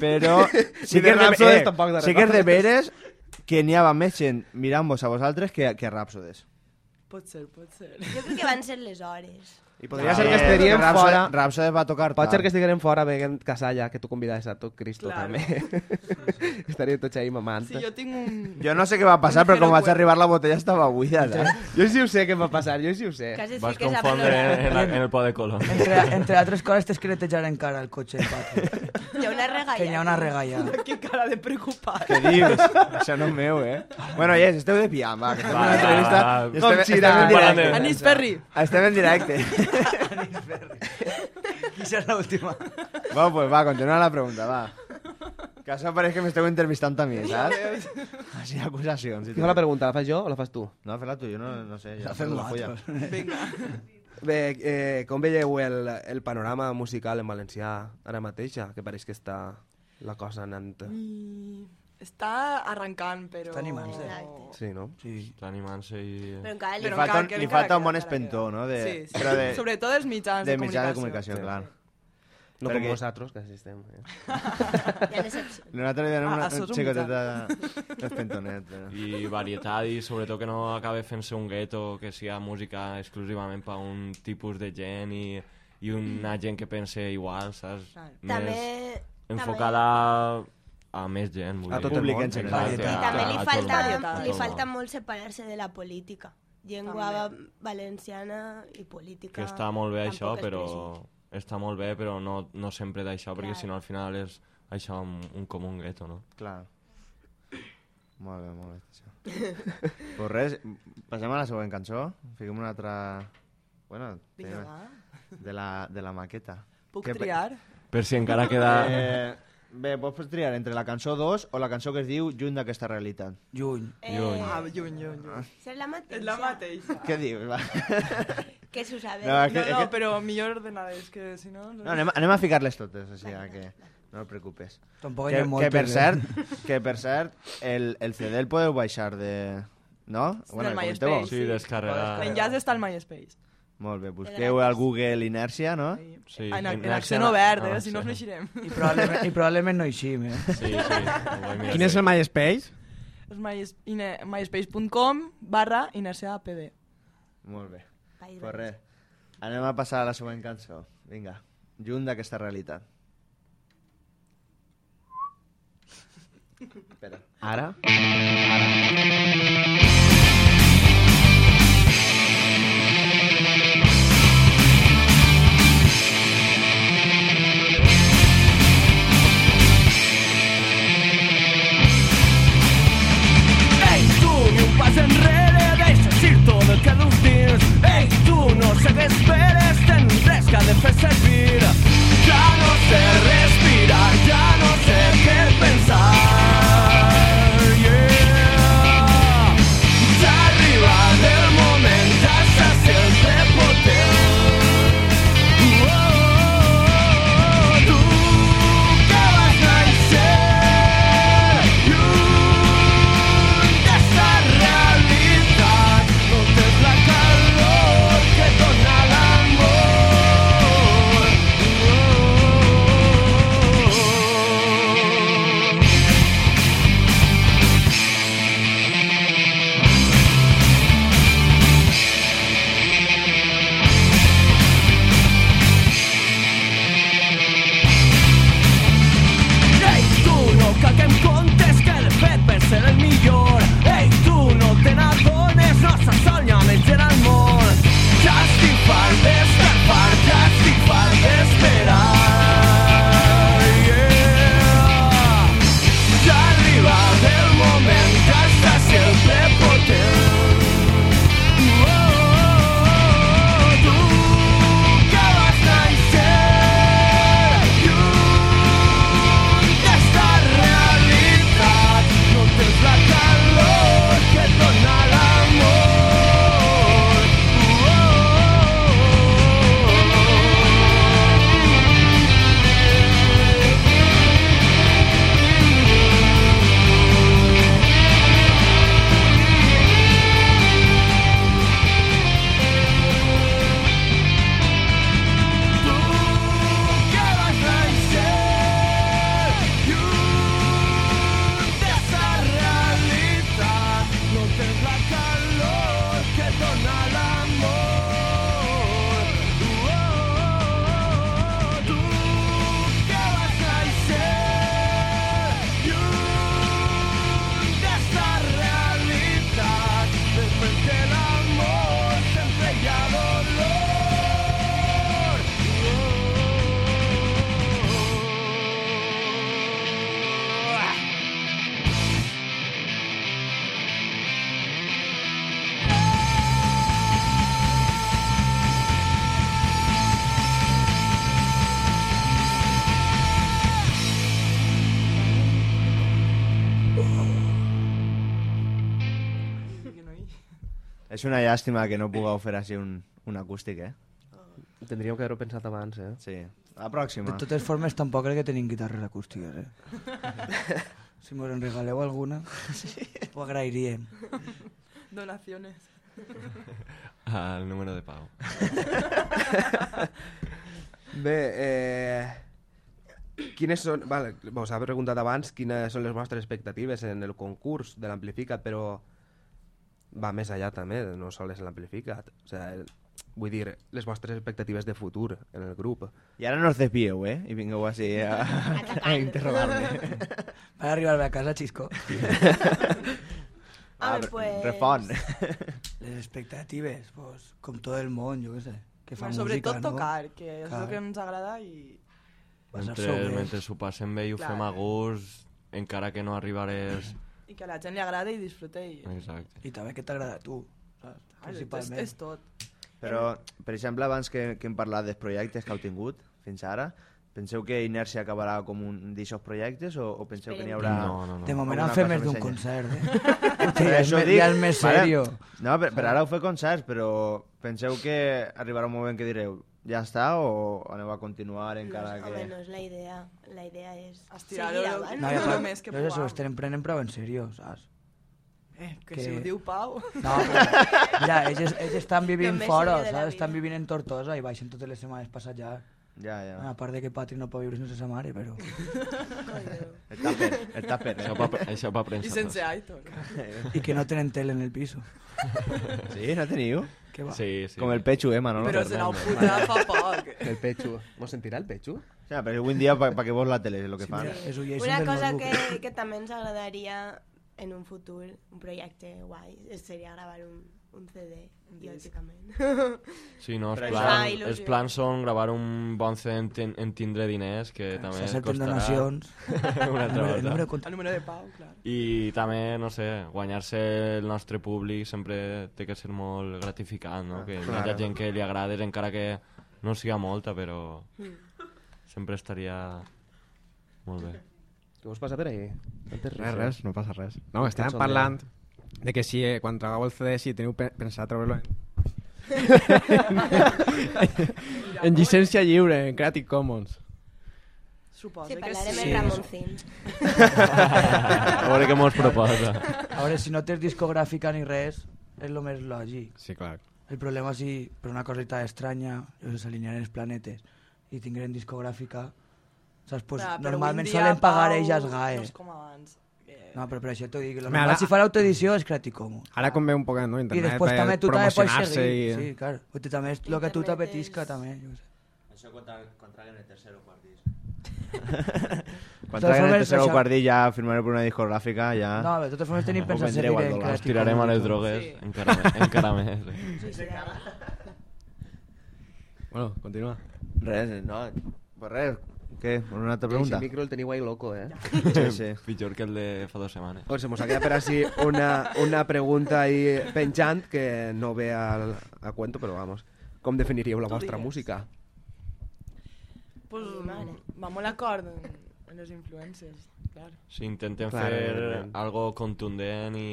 Speaker 1: però sí
Speaker 3: Ni
Speaker 1: que,
Speaker 3: de
Speaker 1: és de,
Speaker 3: Rhapsodes
Speaker 1: eh,
Speaker 3: tampoc de
Speaker 1: sí que és de veres que n'hi havia més gent mirant-vos a vosaltres que, que a Rhapsodes.
Speaker 8: Pot ser, pot ser.
Speaker 5: Jo crec que van ser les hores.
Speaker 3: I podria ser que estaríem
Speaker 1: Rhapsody-
Speaker 3: fora...
Speaker 1: Rhapsody va tocar
Speaker 3: Pot ser que estiguem fora veient Casalla, que tu convidaves a tot Cristo
Speaker 8: Claro.
Speaker 3: també. Estaríem tots ahí mamant.
Speaker 8: Sí, jo tinc un...
Speaker 1: Jo no sé què va passar, però com vaig arribar la botella estava buida, saps?
Speaker 3: Jo sí ho sé què va passar, jo sí ho sé.
Speaker 5: Quasi
Speaker 4: Vas
Speaker 5: a
Speaker 4: confondre en, la, en el po de color.
Speaker 6: Entre, entre altres coses, t'has que netejar encara el cotxe.
Speaker 5: Hi ha una regalla.
Speaker 6: Que n'hi ha una regalla.
Speaker 8: Que cara de preocupat.
Speaker 1: Què dius? Això no és meu, eh? Bueno, yes, esteu de piam, va, que
Speaker 4: Va,
Speaker 1: una entrevista.
Speaker 4: va,
Speaker 1: Estem, en directe.
Speaker 8: Anis Ferri.
Speaker 1: Estem en directe.
Speaker 6: Qui serà l'última?
Speaker 1: Va, pues va, continua la pregunta, va. Que això pareix que m'esteu entrevistant a mi, saps? Així, acusacions. i
Speaker 3: Qui
Speaker 1: tot.
Speaker 3: fa la pregunta? La fas jo o la fas tu?
Speaker 1: No, fes-la tu, jo no, no sé. Ja
Speaker 6: La fem
Speaker 1: la folla.
Speaker 8: Vinga.
Speaker 3: Bé, eh, com veieu el, el panorama musical en valencià ara mateix, ja que pareix que està la cosa anant...
Speaker 8: I... Està arrencant, però...
Speaker 6: Està animant-se.
Speaker 5: Exacte.
Speaker 3: Sí, no?
Speaker 6: Sí.
Speaker 4: Està animant-se i...
Speaker 5: Però encara
Speaker 1: Li
Speaker 5: li
Speaker 1: falta,
Speaker 8: encara-
Speaker 1: un- li falta un bon espentó, no? De,
Speaker 8: Sí, sí.
Speaker 1: Però de,
Speaker 8: Sobretot dels mitjans de,
Speaker 1: de mitjans de
Speaker 8: comunicació.
Speaker 1: comunicació, clar.
Speaker 3: No
Speaker 1: Perquè-
Speaker 3: com nosaltres, que assistem. Eh?
Speaker 1: Nosaltres li donem
Speaker 8: Ah,
Speaker 1: una, xicoteta d'espentonet. Però...
Speaker 4: i varietat i sobretot que no acabe fent-se un gueto que siga música exclusivament per un tipus de gent i, i una gent que pense igual, saps?
Speaker 8: Clar.
Speaker 5: També...
Speaker 4: enfocada a més gent. vull
Speaker 3: A
Speaker 4: dir.
Speaker 3: tot el
Speaker 1: Públic
Speaker 3: món.
Speaker 1: en general.
Speaker 5: I també li falta, li falta molt separar-se de la política. Llengua valenciana i política...
Speaker 4: que està molt bé això, però està molt bé, però no, no sempre d'això, perquè si no al final és això un, un com un gueto, no?
Speaker 1: Clar. Molt bé, molt bé. Això. pues res, passem a la següent cançó. Fiquem una altra... Bueno, de la, de la maqueta.
Speaker 8: Puc
Speaker 1: Què pe-
Speaker 8: triar?
Speaker 4: Per si encara queda...
Speaker 1: Eh, bé, pots triar entre la cançó 2 o la cançó que es diu Lluny d'aquesta realitat.
Speaker 6: Lluny.
Speaker 4: Lluny.
Speaker 8: Ah, lluny, lluny, lluny.
Speaker 5: És la mateixa.
Speaker 8: És la mateixa.
Speaker 1: Què dius? Va.
Speaker 5: Que s'ho sabe.
Speaker 1: No, que,
Speaker 8: No, no,
Speaker 1: que...
Speaker 8: però millor ordenades, que si no...
Speaker 1: no anem, anem a ficar-les totes, o sigui que no et preocupes.
Speaker 6: Tampoc hi
Speaker 1: Que, que, per
Speaker 6: eh?
Speaker 1: cert, que per cert, el, el CD el podeu baixar de... No?
Speaker 8: Del
Speaker 1: comenteu-ho.
Speaker 8: MySpace.
Speaker 4: Sí, descarregar...
Speaker 8: L'enllaç està al MySpace.
Speaker 1: Molt bé, busqueu al Google Inèrcia, no?
Speaker 4: Sí,
Speaker 8: en, en,
Speaker 4: en
Speaker 8: accent- obert,
Speaker 4: ah,
Speaker 8: eh? Si no,
Speaker 4: sí.
Speaker 8: fleixirem.
Speaker 6: I probablement, I probablement no eixim, eh?
Speaker 4: Sí, sí.
Speaker 3: Quin és el MySpace?
Speaker 8: És myspace.com barra inercia pd.
Speaker 1: Molt bé. Pues res, anem a passar a la següent cançó. Vinga, lluny d'aquesta realitat. Espera.
Speaker 3: Ara?
Speaker 10: Ei, enrere, deixes ir tot el que dus dins. Ei, tu, no sé què esperes, tens res que de fer servir. Ja no sé respirar,
Speaker 1: És una llàstima que no pugueu fer així un, un acústic, eh?
Speaker 3: Tindríem que haver-ho pensat abans, eh?
Speaker 1: Sí. La pròxima.
Speaker 6: De totes formes, tampoc crec que tenim guitarres acústiques, eh? si mos en regaleu alguna, ho agrairíem.
Speaker 8: Donaciones.
Speaker 4: Al número de Pau.
Speaker 3: Bé, eh... Quines són... Vale, vos ha preguntat abans quines són les vostres expectatives en el concurs de l'Amplificat, però va més allà també, no sols l'Amplificat. O sigui, vull dir, les vostres expectatives de futur en el grup.
Speaker 1: I ara no us desvieu, eh? I vingueu així a, a interrogar-me.
Speaker 6: Per arribar a casa, xisco.
Speaker 1: Ah,
Speaker 5: Home, pues...
Speaker 1: Refon.
Speaker 6: Les expectatives, pues, com tot el món, jo què sé, que fa
Speaker 8: Bueno,
Speaker 6: música,
Speaker 8: sobretot
Speaker 6: no?
Speaker 8: tocar, que és
Speaker 6: Clar.
Speaker 8: el que ens agrada i...
Speaker 4: Mentre,
Speaker 6: sobre
Speaker 4: mentre s'ho passem bé i ho
Speaker 8: Clar.
Speaker 4: fem a gust, encara que no arribarés...
Speaker 8: i que a la gent li agrada i disfrute i...
Speaker 4: Exacte.
Speaker 6: I també que t'agrada a tu, saps?
Speaker 8: és,
Speaker 6: Principalment.
Speaker 8: és tot.
Speaker 1: Però, per exemple, abans que, que hem parlat dels projectes que heu tingut fins ara, penseu que Inèrcia acabarà com un d'aixòs projectes o, o penseu que n'hi haurà...
Speaker 4: No, no, no.
Speaker 6: De moment han fet més d'un concert, eh?
Speaker 1: Per
Speaker 6: ja, és,
Speaker 1: dic,
Speaker 6: ja és més
Speaker 1: vale?
Speaker 6: serio.
Speaker 1: No, per, per ara heu fet concerts, però penseu que arribarà un moment que direu ja està o aneu a continuar encara
Speaker 5: no,
Speaker 1: que...
Speaker 5: Home, no és la idea. La idea és
Speaker 8: Estirar
Speaker 5: seguir
Speaker 8: el-
Speaker 5: avant.
Speaker 6: No, ja,
Speaker 8: Lo
Speaker 6: però,
Speaker 8: més que
Speaker 6: no és això, estem prenent prou en sèrio, saps?
Speaker 8: Eh, que,
Speaker 6: Que-
Speaker 8: si ho diu Pau...
Speaker 6: No, però, mira, ells, ells estan vivint
Speaker 5: més
Speaker 6: fora, saps? Estan vivint en Tortosa i baixen totes les setmanes per assajar.
Speaker 1: Ja, ja.
Speaker 6: A part de que Patri no pot viure sense sa mare, però...
Speaker 1: El tàper, el tàper.
Speaker 4: Això pa, això pa
Speaker 8: I sense Aitor.
Speaker 6: I que no tenen tele en el piso.
Speaker 1: Sí, no teniu?
Speaker 6: Què va?
Speaker 4: Sí, sí.
Speaker 1: Com el Pechu, eh, Manolo?
Speaker 8: Però se n'ha
Speaker 1: Fernández.
Speaker 8: putat fa poc.
Speaker 3: El pecho. Mos sentirà el pecho?
Speaker 1: O sea, però avui en dia pa, pa que vos la tele és el que
Speaker 6: Sí,
Speaker 1: fan.
Speaker 6: ullers
Speaker 5: Una
Speaker 6: del
Speaker 5: cosa
Speaker 6: notebook.
Speaker 5: que, que també ens agradaria en un futur, un projecte guai, seria gravar un, un CD, lògicament.
Speaker 4: Sí, no, els,
Speaker 5: il·lusió.
Speaker 4: els plans són gravar un bon CD en, en tindre diners, que també
Speaker 6: S'accepten
Speaker 4: costarà
Speaker 6: donacions.
Speaker 4: una altra
Speaker 6: El número- el
Speaker 4: volta.
Speaker 6: número de
Speaker 8: El número de Pau, clar.
Speaker 4: I també, no sé, guanyar-se el nostre públic sempre té que ser molt gratificant, no? Que hi
Speaker 3: Claro.
Speaker 4: hagi gent que li agrades, encara que no siga molta, però sempre estaria molt bé.
Speaker 3: Què vos passa per ahí? Tantes
Speaker 9: Res,
Speaker 3: risses.
Speaker 9: res, no passa res. No,
Speaker 3: Un
Speaker 9: estàvem parlant de que si eh, quan trobeu el CD, si teniu pe pensat treure-lo en... en llicència lliure, en Creative Commons.
Speaker 8: Suposo
Speaker 5: Sí,
Speaker 8: que
Speaker 5: parlarem
Speaker 8: sí.
Speaker 5: amb Ramoncín.
Speaker 4: A veure què mos proposa.
Speaker 6: A veure, si no tens discogràfica ni res, és el més lògic.
Speaker 9: Sí, clar.
Speaker 6: El problema si per una coseta estranya s'alinearen els planetes i tingueren discogràfica, saps? Pues,
Speaker 8: Clar, però
Speaker 6: normalment solen pagar ells els
Speaker 8: No és com abans.
Speaker 6: No, però per això t'ho dic. Lo normal,
Speaker 9: ara-
Speaker 6: si fa l'autoedició és Creative Commons.
Speaker 9: Ara convé un poc, no?
Speaker 6: I
Speaker 9: Internet
Speaker 6: després
Speaker 9: per
Speaker 6: també tu també pots seguir.
Speaker 9: i...
Speaker 6: Sí, clar. Tu també és el que tu t'apetisca, també. Jo sé.
Speaker 1: Això contra, contra en el tercer o quart disc. Quan traguen el tercer o quart disc ja firmaré per una discogràfica, ja...
Speaker 6: No, de totes formes tenim pensat seguir
Speaker 1: al
Speaker 6: en Creative
Speaker 4: tirarem a les drogues,
Speaker 8: Sí.
Speaker 4: encara, encara més. Eh?
Speaker 5: Suïcidar.
Speaker 9: Bueno, continua.
Speaker 1: Res, no... Pues res, què? Una altra pregunta?
Speaker 3: Ese micro el teniu ahí loco, eh?
Speaker 1: Sí, sí.
Speaker 4: Pitjor que el de fa dues setmanes.
Speaker 3: Pues se mos ha quedat per així una, una pregunta ahí penjant que no ve al, a cuento, però vamos. Com definiríeu la vostra
Speaker 8: digues.
Speaker 3: música?
Speaker 8: Pues,
Speaker 5: mare.
Speaker 8: va molt acord en, en les influències, clar.
Speaker 4: Sí, intentem
Speaker 3: Clar,
Speaker 4: fer
Speaker 3: evidentment.
Speaker 4: algo contundent i,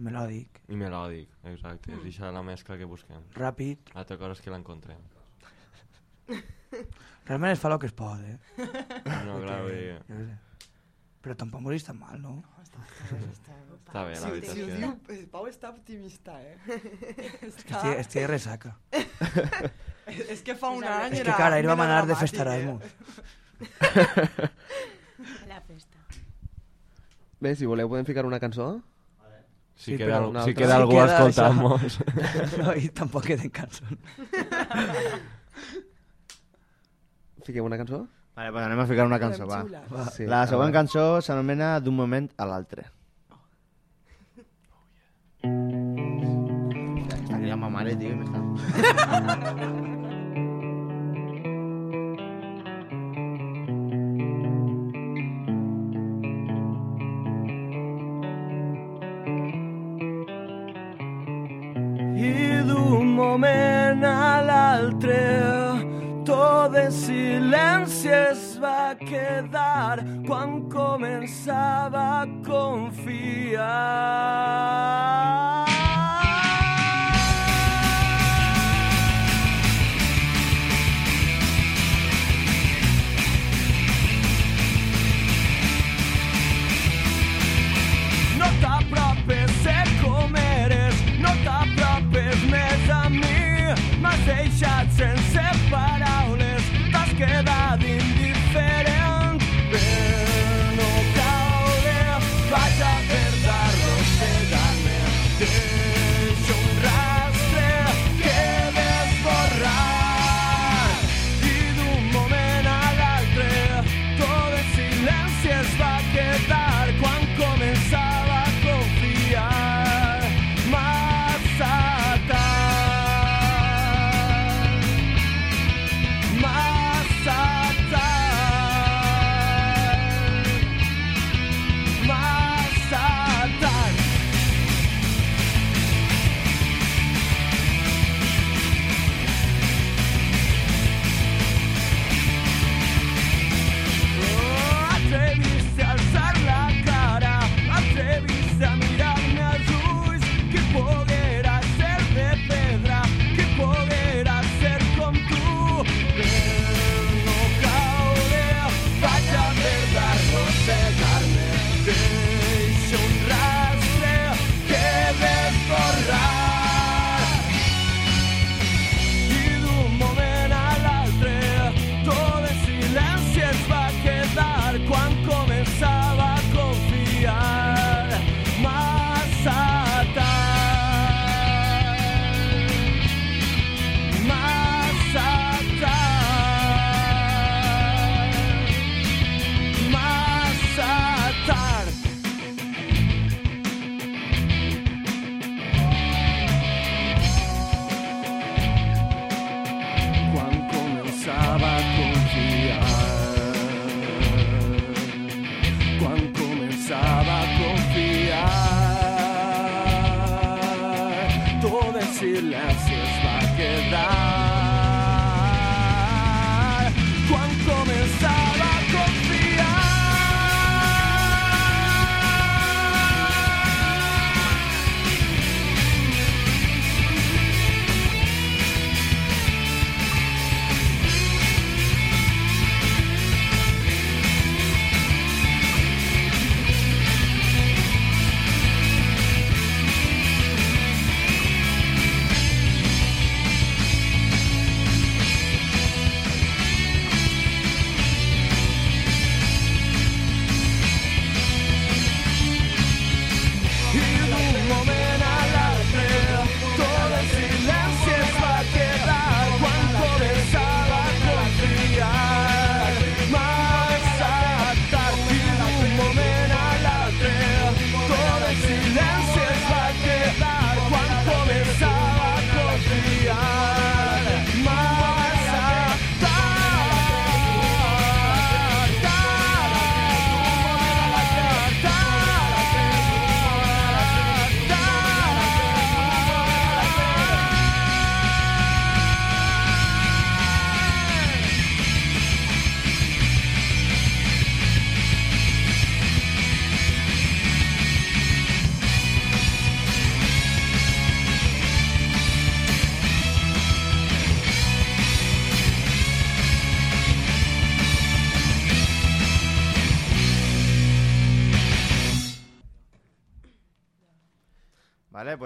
Speaker 6: Melòdic,
Speaker 4: i melòdic, exacte. És això la mescla que busquem.
Speaker 6: ràpid.
Speaker 4: L'altra cosa és que l'encontrem.
Speaker 6: Realment es fa el que es pot, eh?
Speaker 4: No, clar, vull dir,
Speaker 6: Jo què sé. Però tampoc morís tan mal, no?
Speaker 4: està bé, la
Speaker 8: Si, si ho
Speaker 4: és
Speaker 8: diu, eh, Pau està optimista, eh? està...
Speaker 6: Estic, estic de ressaca.
Speaker 8: És que fa un any
Speaker 6: És
Speaker 8: era
Speaker 6: que, cara, ahir vam anar de festa
Speaker 8: eh?
Speaker 6: Erasmus.
Speaker 5: La festa.
Speaker 3: Bé, si voleu podem ficar una cançó?
Speaker 4: Si
Speaker 6: Sí,
Speaker 4: queda,
Speaker 6: però
Speaker 4: si queda algú
Speaker 6: queda
Speaker 4: escoltant-nos.
Speaker 6: No, i tampoc queden cançons.
Speaker 3: Fiquem una cançó?
Speaker 1: Vale, pues anem a ficar una cançó, va.
Speaker 6: Va.
Speaker 3: Sí,
Speaker 1: La següent cançó s'anomena D'un moment a l'altre. Està cridant ma mare, tio, m'està...
Speaker 10: I d'un moment a l'altre de silenci es va quedar quan començava a confiar. No a mi, deixat sense
Speaker 1: parar.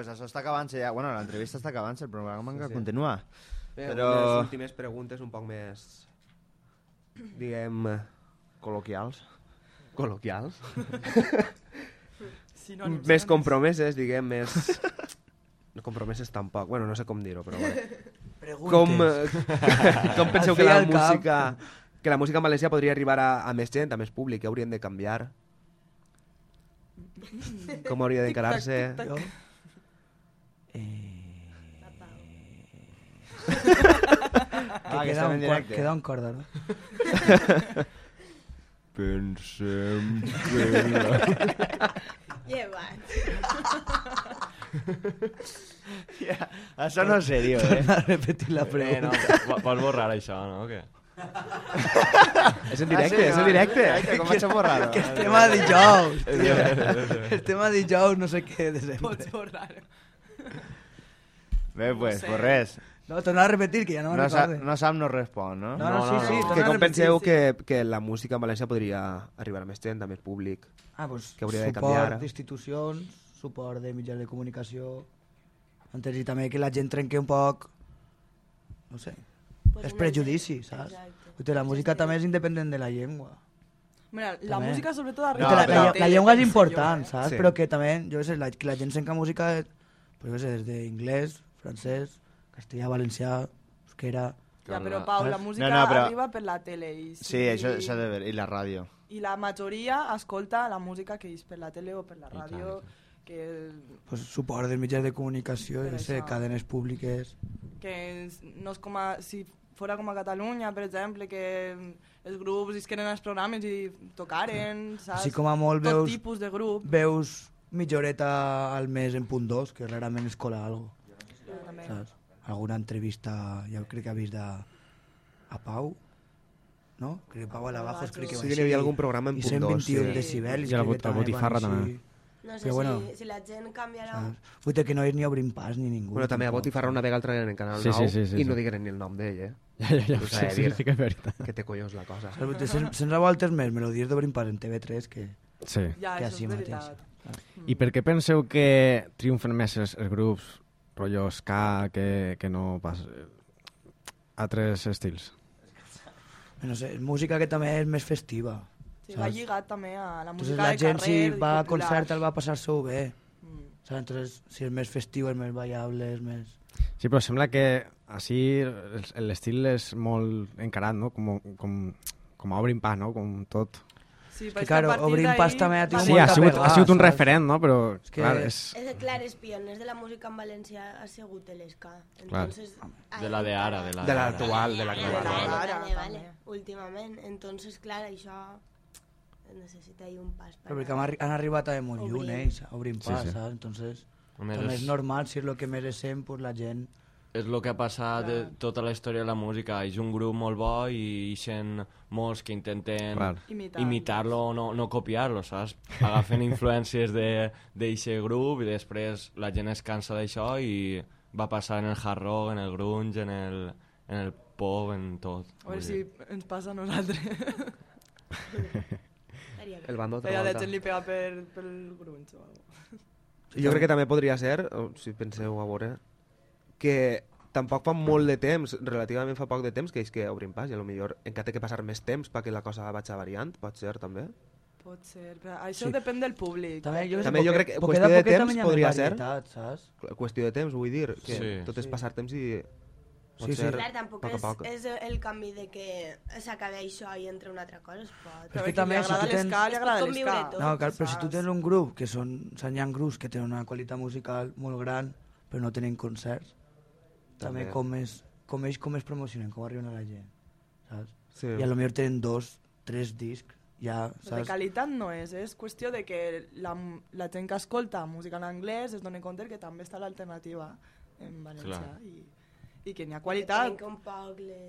Speaker 1: Pues això està acabant-se ja. Bueno, l'entrevista està acabant-se, el programa encara continua.
Speaker 3: Bé,
Speaker 1: Però...
Speaker 3: unes últimes preguntes un poc més... Diguem...
Speaker 1: Col·loquials.
Speaker 3: Col·loquials.
Speaker 8: Sinònims,
Speaker 3: més compromeses, diguem, més... No compromeses tampoc, bueno, no sé com dir-ho, però bueno.
Speaker 6: Preguntes.
Speaker 3: Com, eh, com penseu que la música que la música en valencià podria arribar a, a més gent, a més públic, què haurien de canviar? Com hauria d'encarar-se?
Speaker 6: Jo?
Speaker 1: Ah, que
Speaker 6: queda,
Speaker 1: estem en
Speaker 6: un,
Speaker 1: directe.
Speaker 6: queda un corda, no?
Speaker 4: Pensem que la...
Speaker 5: Llevat.
Speaker 1: Ja, això no és seriós, eh?
Speaker 6: Torna a repetir la
Speaker 4: Eh,
Speaker 6: pregunta.
Speaker 4: no, po- pots borrar això, no? O què?
Speaker 3: És en directe,
Speaker 1: Ah, sí,
Speaker 3: és en
Speaker 1: no,
Speaker 3: directe.
Speaker 1: directe, com vaig a borrar-ho?
Speaker 6: Que estem a dijous, tio. Estem a dijous, no sé què de sempre.
Speaker 8: Pots borrar-ho.
Speaker 1: Bé, pues,
Speaker 8: sé.
Speaker 1: pues res.
Speaker 6: No, torna a repetir, que ja no me'n
Speaker 1: No, sa,
Speaker 6: recorde.
Speaker 1: no sap, no respon, no?
Speaker 6: No, no, sí, sí, torna
Speaker 3: Que com
Speaker 6: repetir,
Speaker 3: penseu
Speaker 6: sí.
Speaker 3: que, que la música en valencià podria arribar a més gent, a més públic?
Speaker 6: Ah, pues,
Speaker 3: que hauria de
Speaker 6: suport
Speaker 3: canviar?
Speaker 6: d'institucions, suport de mitjans de comunicació, entens? I també que la gent trenqui un poc, no sé,
Speaker 5: Pues
Speaker 6: prejudicis,
Speaker 5: gent-
Speaker 6: saps?
Speaker 5: exacte.
Speaker 6: La música també és independent de la llengua.
Speaker 8: Mira, la
Speaker 6: També.
Speaker 8: música sobretot
Speaker 6: No,
Speaker 8: arriba
Speaker 6: la,
Speaker 8: per
Speaker 6: la, la
Speaker 8: tele,
Speaker 6: llengua és important,
Speaker 8: eh?
Speaker 6: saps?
Speaker 3: Sí.
Speaker 6: Però que també, jo sé, la, que la gent sent que música, és, pues, jo sé, des d'inglès, francès, castellà, valencià, euskera...
Speaker 8: Ja, però Pau, la música
Speaker 1: No, no, però-
Speaker 8: arriba per la tele i,
Speaker 1: Sí, això s'ha de veure. I la ràdio.
Speaker 8: i la majoria escolta la música que és per la tele o per la ràdio, que,
Speaker 6: Pues, suport de mitjans de comunicació, què sé, cadenes públiques...
Speaker 8: que no és com a, si fora com a Catalunya, per exemple, que els grups isqueren als programes i tocaren, saps?
Speaker 6: Així com a molt
Speaker 8: Tot
Speaker 6: veus,
Speaker 8: tipus de grup.
Speaker 6: veus mitja horeta al mes en punt 2, que rarament es cola algo.
Speaker 8: També.
Speaker 6: Saps? Alguna entrevista, ja crec que ha vist a, a Pau, no? Crec que Pau a la Bajos crec que
Speaker 3: Sí
Speaker 6: va
Speaker 3: que hi havia algun programa en
Speaker 6: i
Speaker 3: punt dos,
Speaker 6: 121
Speaker 3: sí.
Speaker 6: decibels.
Speaker 9: I la botifarra també.
Speaker 5: No sé
Speaker 6: Però bueno,
Speaker 5: si, si la gent canviarà...
Speaker 6: saps? Vull dir que no és ni obrim pas ni ningú.
Speaker 3: Bueno, també a. Botifarra una vegada el traien en Canal
Speaker 9: Sí,
Speaker 3: 9
Speaker 9: sí, sí, sí,
Speaker 3: i
Speaker 9: sí.
Speaker 3: no digueren ni el nom d'ell, eh?
Speaker 9: Ja, ja, ja,
Speaker 3: Ho
Speaker 9: sí,
Speaker 3: de
Speaker 9: sí, sí que és veritat.
Speaker 3: Que té collons la cosa.
Speaker 6: Saps? Vull dir, Se'ns se'ns ha voltes més melodies d'obrim pas en TV3 que,
Speaker 9: Sí.
Speaker 8: Ja,
Speaker 6: que així mateix.
Speaker 9: I per què penseu que triomfen més els, els grups rotllo ska que, que no pas eh, altres estils?
Speaker 6: no sé, és música que també és més festiva.
Speaker 8: Sí, va lligat també a la
Speaker 6: Entonces
Speaker 8: música
Speaker 6: la
Speaker 8: de
Speaker 6: gent
Speaker 8: carrer
Speaker 6: si
Speaker 8: i
Speaker 6: va a concert el va passar-s'ho bé.
Speaker 8: Mm.
Speaker 6: Saps? Entonces, si és més festiu, és més ballable, és més...
Speaker 9: Sí, però sembla que així el- l'estil és molt encarat, no? Com, com, com a obrin pas, no? Com tot.
Speaker 8: Sí,
Speaker 6: que, claro, obrim pas també ha tingut
Speaker 9: Sí, ha
Speaker 6: molta
Speaker 9: sigut,
Speaker 6: pegada,
Speaker 9: ha sigut un
Speaker 6: saps?
Speaker 9: referent, no? Però,
Speaker 6: És que-
Speaker 9: clar, és...
Speaker 5: És clar, els pioners de la música en valencià ha sigut l'ESCA.
Speaker 9: Clar.
Speaker 5: Entonces,
Speaker 4: De la de ara, de la
Speaker 3: De l'actual, de
Speaker 5: Vale,
Speaker 3: l'actual.
Speaker 5: vale,
Speaker 8: Ara,
Speaker 5: vale, vale,
Speaker 8: també.
Speaker 5: últimament. Entonces, clar, això necessita ahir un pas.
Speaker 6: Però perquè han, arri- han arribat a molt lluny, ells, obrim
Speaker 9: Sí,
Speaker 6: pas,
Speaker 9: sí.
Speaker 6: saps? Entonces,
Speaker 4: més,
Speaker 6: També
Speaker 4: és-
Speaker 6: és normal, si és el que mereixem, pues la gent...
Speaker 4: és el que ha passat de tota la història de la música. És un grup molt bo i ixen molts que intenten.
Speaker 8: Imitar.
Speaker 4: imitar-lo o no, no copiar-lo, saps? Agafen influències de- d'eixe grup i després la gent es cansa d'això i va passar en el hard rock, en el grunge, en el, en el pop, en tot.
Speaker 8: A veure si ens passa a nosaltres.
Speaker 3: El bando
Speaker 8: de
Speaker 3: volta.
Speaker 8: gent li pega per, pel grunge o alguna
Speaker 3: Jo crec que també podria ser, si penseu a veure, que tampoc fa molt de temps, relativament fa poc de temps, que és que obrim pas i a lo millor encara té que passar més temps perquè la cosa vagi variant, pot ser també.
Speaker 8: Pot ser, però això
Speaker 6: Sí.
Speaker 8: depèn del públic.
Speaker 6: També jo,
Speaker 3: També jo crec que qüestió de temps podria ser. Qüestió de temps, vull dir, que
Speaker 4: Sí.
Speaker 3: tot és
Speaker 6: Sí.
Speaker 3: passar temps i pot
Speaker 6: Sí, sí.
Speaker 3: ser
Speaker 5: Clar, tampoc
Speaker 3: poc a
Speaker 5: és,
Speaker 3: poc.
Speaker 5: és el canvi de que s'acabi això i entre una altra cosa es pot.
Speaker 6: Però és que també, si tu tens...
Speaker 8: li agrada
Speaker 5: tot,
Speaker 6: No, clar, però si tu
Speaker 8: saps?
Speaker 6: tens un grup, que són, són hi ha grups que tenen una qualitat musical molt gran, però no tenen concerts, també,
Speaker 3: També.
Speaker 6: com, és, com ells com es promocionen, com arriben a la gent, saps?
Speaker 3: Sí.
Speaker 6: I a lo millor tenen dos, tres discs, ja,
Speaker 8: De
Speaker 6: saps?
Speaker 8: qualitat no és, és qüestió de que la, la gent que escolta música en anglès es doni compte que també està l'alternativa en valencià
Speaker 4: Clar.
Speaker 8: i, i que n'hi ha qualitat.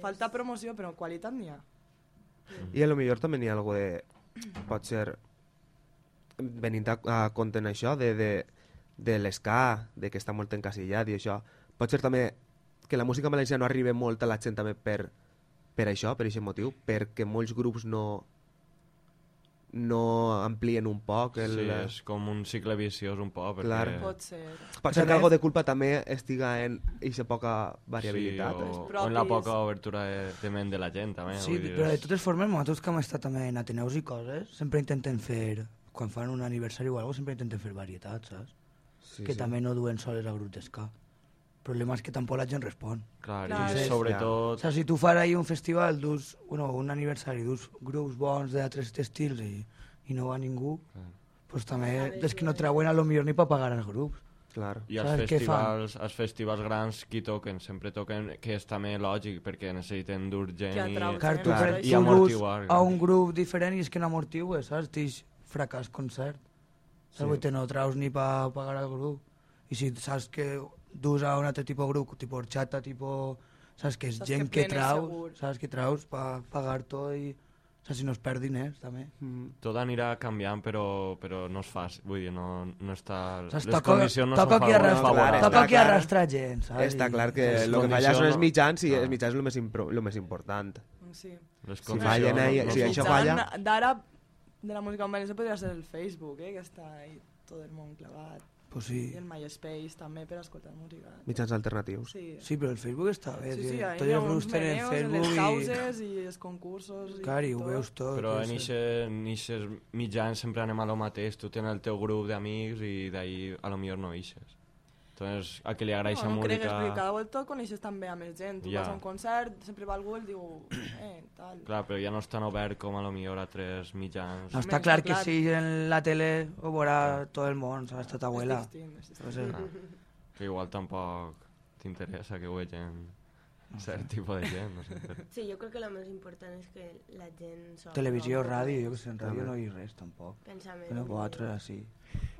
Speaker 8: Falta promoció, però qualitat n'hi ha.
Speaker 3: I a lo millor també n'hi ha algo de... Pot ser... Venint a, a compte en això, de, de, de l'esca, de que està molt encasillat i això. Pot ser també que la música valenciana no arribi molt a la gent també per, per això, per aquest motiu, perquè molts grups no no amplien un poc el...
Speaker 4: Sí, és com un cicle viciós un poc. Perquè...
Speaker 3: Clar.
Speaker 8: Pot ser.
Speaker 3: Pot ser que algo de culpa també estiga en aquesta poca variabilitat.
Speaker 4: Sí, o, o en la poca obertura de, de ment de la gent, també.
Speaker 6: Sí,
Speaker 4: dir,
Speaker 6: però de totes formes, nosaltres que hem estat també en Ateneus i coses, sempre intentem fer, quan fan un aniversari o alguna cosa, sempre intentem fer varietat, saps?
Speaker 3: Sí,
Speaker 6: que
Speaker 3: sí.
Speaker 6: també no duen soles a grups d'esca. Problema és que tampoc la gent respon.
Speaker 4: Clar,
Speaker 8: Clar, és-
Speaker 4: sobretot...
Speaker 6: O sigui, si tu fas ahir un festival, dus, bueno, un aniversari, dus grups bons d'altres estils i, i no va ningú,
Speaker 4: Clar.
Speaker 6: pues també és que no treuen a lo millor ni per pagar els grups.
Speaker 3: Clar.
Speaker 4: I els festivals, els festivals grans qui toquen, sempre toquen, que és també lògic, perquè necessiten dur gent
Speaker 8: Que
Speaker 4: i,
Speaker 6: Clar, tu,
Speaker 8: Clar.
Speaker 6: per,
Speaker 4: i amortiguar.
Speaker 6: a un grup diferent i és que no amortiues, saps? Tens fracàs concert.
Speaker 3: Sí.
Speaker 6: Saps? Sí. No traus ni per pagar el grup. I si saps que dus a un altre tipus de grup, tipus horchata, tipus... Saps que és
Speaker 8: Saps
Speaker 6: gent
Speaker 8: que
Speaker 6: que, traus,
Speaker 8: segur.
Speaker 6: saps que traus per pagar tot i... Saps? Si no es perd diners, també.
Speaker 3: Mm.
Speaker 4: Tot anirà canviant, però, però no és fàcil, vull dir, no, no està...
Speaker 6: Saps?
Speaker 4: les condicions no
Speaker 6: toca
Speaker 4: són favorables.
Speaker 6: toca
Speaker 3: Està
Speaker 6: qui
Speaker 3: clar.
Speaker 6: arrastra gent, saps?
Speaker 3: Està clar que el que fallen són els mitjans i
Speaker 4: Ah.
Speaker 3: els mitjans és el més, impro- el més important.
Speaker 8: Sí.
Speaker 4: Les
Speaker 3: Si
Speaker 4: condicions
Speaker 3: fallen ahí-
Speaker 4: no- no
Speaker 3: si això falla-
Speaker 8: D'ara, de la música en valencià podria ser el Facebook, eh, que està ahí tot el món clavat.
Speaker 6: Pues sí.
Speaker 8: I el MySpace també per escoltar música.
Speaker 3: Mitjans alternatius.
Speaker 8: Sí,
Speaker 6: Sí, però el Facebook està bé.
Speaker 8: sí, sí ahí
Speaker 6: Tots els grups tenen
Speaker 8: en
Speaker 6: Facebook
Speaker 8: les
Speaker 6: i...
Speaker 8: causes i els concursos.
Speaker 6: Clar, i ho
Speaker 8: tot.
Speaker 6: veus tot.
Speaker 4: Però
Speaker 6: i
Speaker 4: en eixes mitjans sempre anem a lo mateix, tu tens el teu grup d'amics i d'ahir a lo millor no eixes. Entonces, a qui li agrada
Speaker 8: No, no
Speaker 4: música...
Speaker 8: cregues, perquè cada volta coneixes també a més gent. Tu
Speaker 4: Ja.
Speaker 8: vas a un concert, sempre va algú i el diu, eh, tal.
Speaker 4: Clar, però ja no és tan obert com a lo millor a tres mitjans.
Speaker 6: No, està clar que si en la tele ho veurà tot el món, saps? Tota abuela.
Speaker 8: És distint, és distint.
Speaker 4: Ah, que igual tampoc t'interessa que vegin cert tipus de gent, no sé.
Speaker 5: Sí, jo crec que el més important és que la gent...
Speaker 6: televisió, ràdio, jo que sé, en ràdio no hi res tampoc.
Speaker 5: Pensament.
Speaker 6: Però vosaltres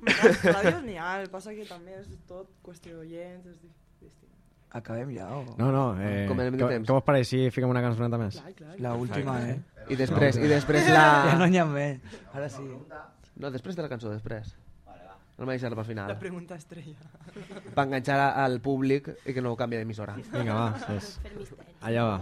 Speaker 6: així.
Speaker 8: Ràdios n'hi ha, el que passa que també és tot qüestió d'oients, és di- distint.
Speaker 6: Acabem ja o...?
Speaker 9: No, no, eh,
Speaker 3: Com de
Speaker 9: què,
Speaker 3: temps?
Speaker 9: què vos pareix si fiquem una cançoneta més?
Speaker 8: Clar, clar.
Speaker 6: La última, eh?
Speaker 3: I després, i després
Speaker 6: Ja no
Speaker 3: la...
Speaker 6: n'hi ha més. Ara sí.
Speaker 3: No, després de la cançó, després. No m'ha deixat per final.
Speaker 8: La pregunta estrella.
Speaker 3: Per enganxar al públic i que no ho canvi d'emissora.
Speaker 9: Vinga, va, allà va.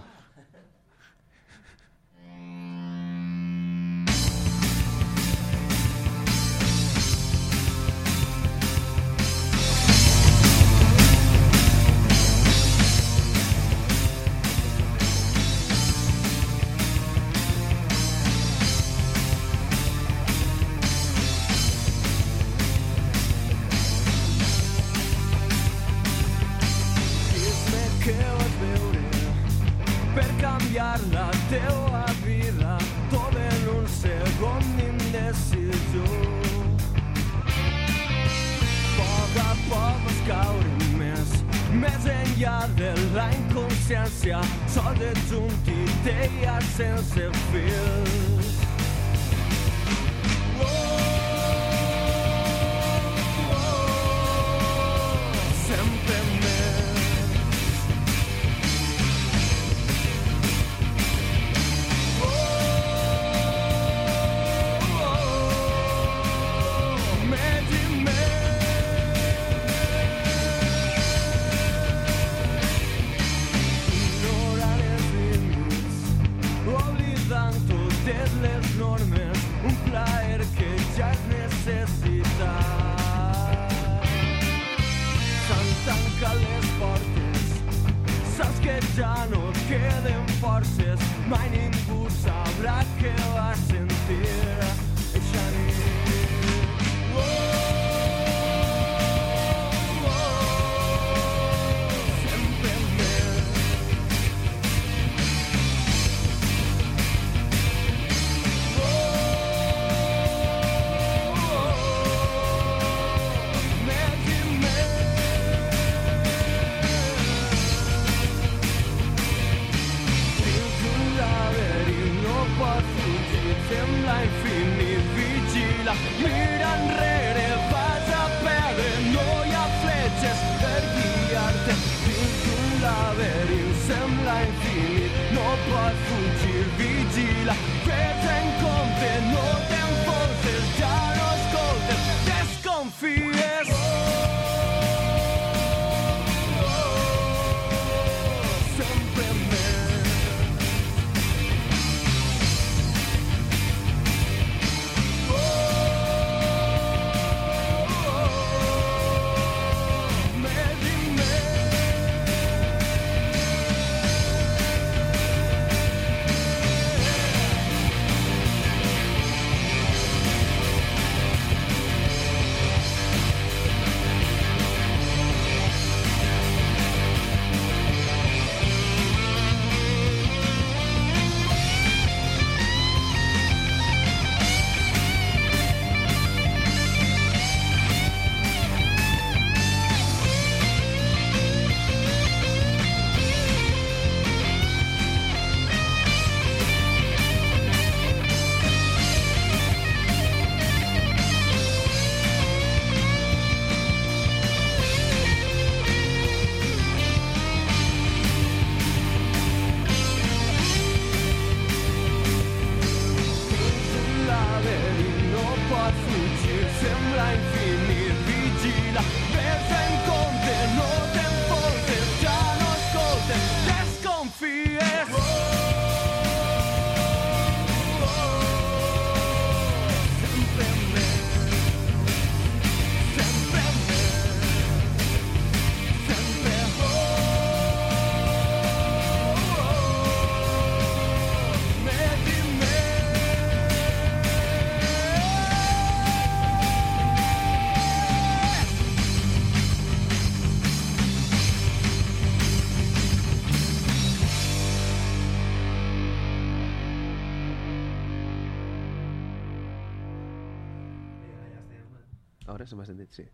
Speaker 3: Ara se m'ha sentit, sí.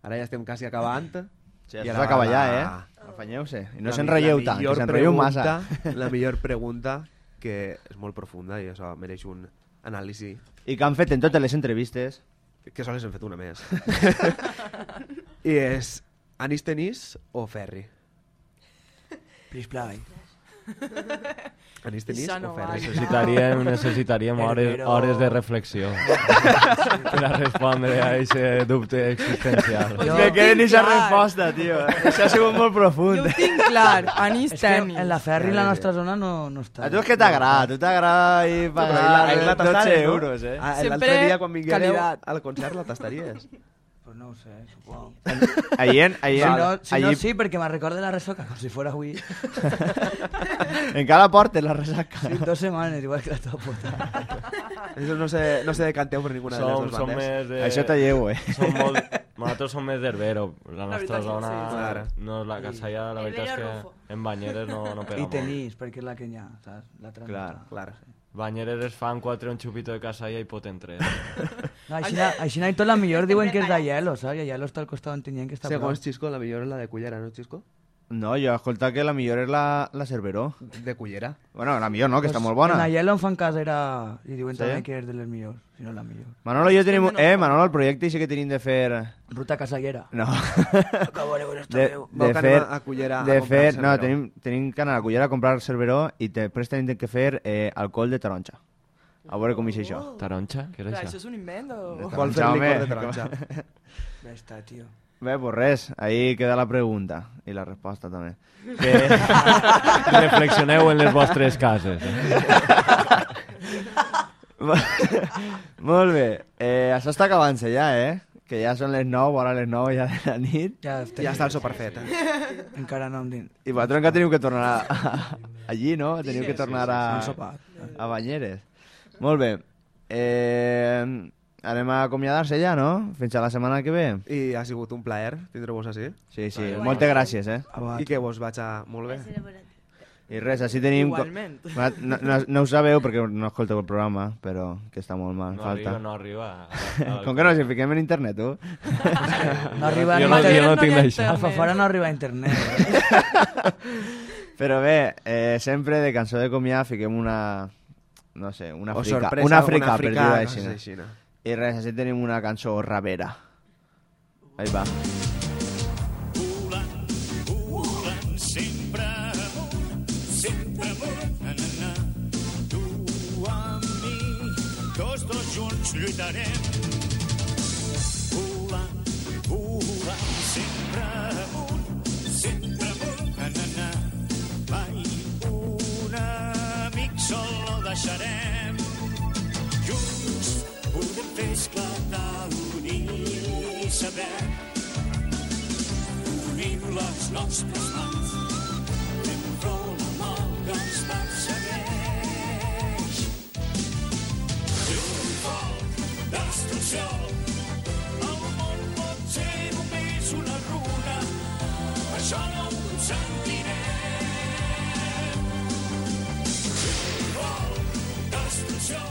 Speaker 3: Ara ja estem quasi acabant.
Speaker 1: Sí,
Speaker 3: I ara
Speaker 1: s'acaba
Speaker 3: va
Speaker 1: ja, eh? Afanyeu-se. I no
Speaker 3: la
Speaker 1: tant, que
Speaker 3: pregunta-
Speaker 1: massa.
Speaker 3: La millor pregunta, que és molt profunda i això mereix un anàlisi.
Speaker 1: I que han fet en totes les entrevistes.
Speaker 3: Que sols hem fet una més. I és anís tenís o ferri?
Speaker 6: Plisplai.
Speaker 3: Anís tenís o
Speaker 8: no
Speaker 3: ferri?
Speaker 8: val.
Speaker 4: Necessitaríem, necessitaríem hores, hores de reflexió per a respondre a aquest dubte existencial.
Speaker 5: Pues
Speaker 1: Me
Speaker 5: jo
Speaker 1: queden
Speaker 5: tinc
Speaker 1: esa
Speaker 5: clar.
Speaker 1: resposta, tio. Això ha sigut molt profund.
Speaker 5: Jo ho tinc clar, anís
Speaker 6: És que
Speaker 5: tenis.
Speaker 6: en la ferri la nostra zona no, no està.
Speaker 1: A tu és que t'agrada, a tu t'agrada
Speaker 3: ahir
Speaker 1: pagar
Speaker 3: la- ahir la
Speaker 1: 12
Speaker 3: tastares, no?
Speaker 1: euros, eh?
Speaker 3: Ah,
Speaker 5: Sempre
Speaker 3: L'altre dia, quan
Speaker 5: qualitat.
Speaker 3: al concert, la tastaries.
Speaker 6: Pues no sé, supongo.
Speaker 1: Ahir, ahir,
Speaker 6: Si no, si no
Speaker 1: ahir
Speaker 6: sí, perquè me recorda la resoca, com si fuera avui.
Speaker 1: encara portes la resaca.
Speaker 6: Sí, dos setmanes, igual que la teva puta.
Speaker 3: Això no se, no se decanteu per ninguna de les
Speaker 4: Som,
Speaker 3: dues
Speaker 4: som
Speaker 3: bandes.
Speaker 4: de...
Speaker 1: Això t'alleu, eh?
Speaker 4: Som molt... Nosaltres som més d'Herbero. La nostra
Speaker 8: que
Speaker 4: zona...
Speaker 8: sí.
Speaker 3: Clar.
Speaker 4: No, la Casalla, la veritat és que en Banyeres no, no pega
Speaker 6: I
Speaker 4: molt.
Speaker 6: tenís, perquè és la que hi ha, saps? La
Speaker 1: Clar.
Speaker 3: Clar.
Speaker 4: Banyeres es fan quatre un xupito de Casalla i poten tres.
Speaker 6: No, així, així i tot la millor diuen que és de hielo, saps? I hielo està al costat on tenien que estar
Speaker 3: Segons Xisco, la millor és la de Cullera, no, Xisco?
Speaker 1: No, jo he escoltat que la millor és la, la Cerveró.
Speaker 3: De Cullera.
Speaker 1: Bueno, la millor no, que està molt
Speaker 6: En la
Speaker 1: bona.
Speaker 6: hielo em fan cas era... I diuen
Speaker 1: Sí?
Speaker 6: també que és de les millors, si no la millor.
Speaker 1: Manolo i jo tenim... Eh, Manolo, el projecte sí que tenim de fer...
Speaker 6: Ruta casallera.
Speaker 1: No. De, de fer...
Speaker 3: a Cullera a
Speaker 1: de
Speaker 3: comprar
Speaker 1: fer... No, tenim, tenim que anar a Cullera a comprar Cerveró i després tenim que fer eh, alcohol de taronja. A veure com és això.
Speaker 4: Taronja? Què és
Speaker 8: això
Speaker 4: això?
Speaker 8: és un invent o...?
Speaker 3: Vol fer licor
Speaker 1: home.
Speaker 3: de taronja.
Speaker 6: Ja està, tio.
Speaker 1: Bé, pues res, ahí queda la pregunta i la resposta també. Que...
Speaker 4: Reflexioneu en les vostres cases. Eh?
Speaker 1: Molt bé, eh, això està acabant-se ja, eh? Que ja són les 9, vora les 9 ja de la nit.
Speaker 6: Ja,
Speaker 3: Ja està el sopar fet. Eh?
Speaker 6: Encara no em din.
Speaker 1: I vosaltres encara teniu que tornar a, Allí, no? Teniu que tornar
Speaker 6: sí, sí,
Speaker 1: a, a Banyeres. Molt bé. Eh, anem a acomiadar-se ja, no? Fins a la setmana que ve.
Speaker 3: I ha sigut un plaer tindre-vos així.
Speaker 1: Sí, sí, moltes gràcies, eh?
Speaker 3: I que vos vaig a... Molt bé.
Speaker 1: I res, així tenim...
Speaker 8: Igualment.
Speaker 1: No, no, no ho sabeu perquè no escolteu el programa, però que està molt mal,
Speaker 4: No
Speaker 1: falta.
Speaker 4: arriba, no arriba.
Speaker 1: Com que no, si fiquem en internet, tu?
Speaker 6: No arriba
Speaker 4: Jo no-
Speaker 6: a-
Speaker 4: jo no tinc d'això.
Speaker 6: Alfafara no arriba a internet.
Speaker 1: Però bé, eh, sempre de cançó de comiat fiquem una... No sé, una
Speaker 3: O
Speaker 1: frica.
Speaker 3: sorpresa,
Speaker 1: una frica, per dir-ho així.
Speaker 3: coses així, no?
Speaker 1: I res, així tenim una cançó ravera. Ahí va.
Speaker 11: Junts lluitarem. Volant, volant, sempre amunt, sempre amunt, na, na. Mai un amic sol no deixarem. Junts podem fer esclatar l'unir i saber unint les nostres mans fem front al mal que ens persegueix. Destrucció, el món pot ser només una runa, això no ho sentirem. Triomfal, destrucció,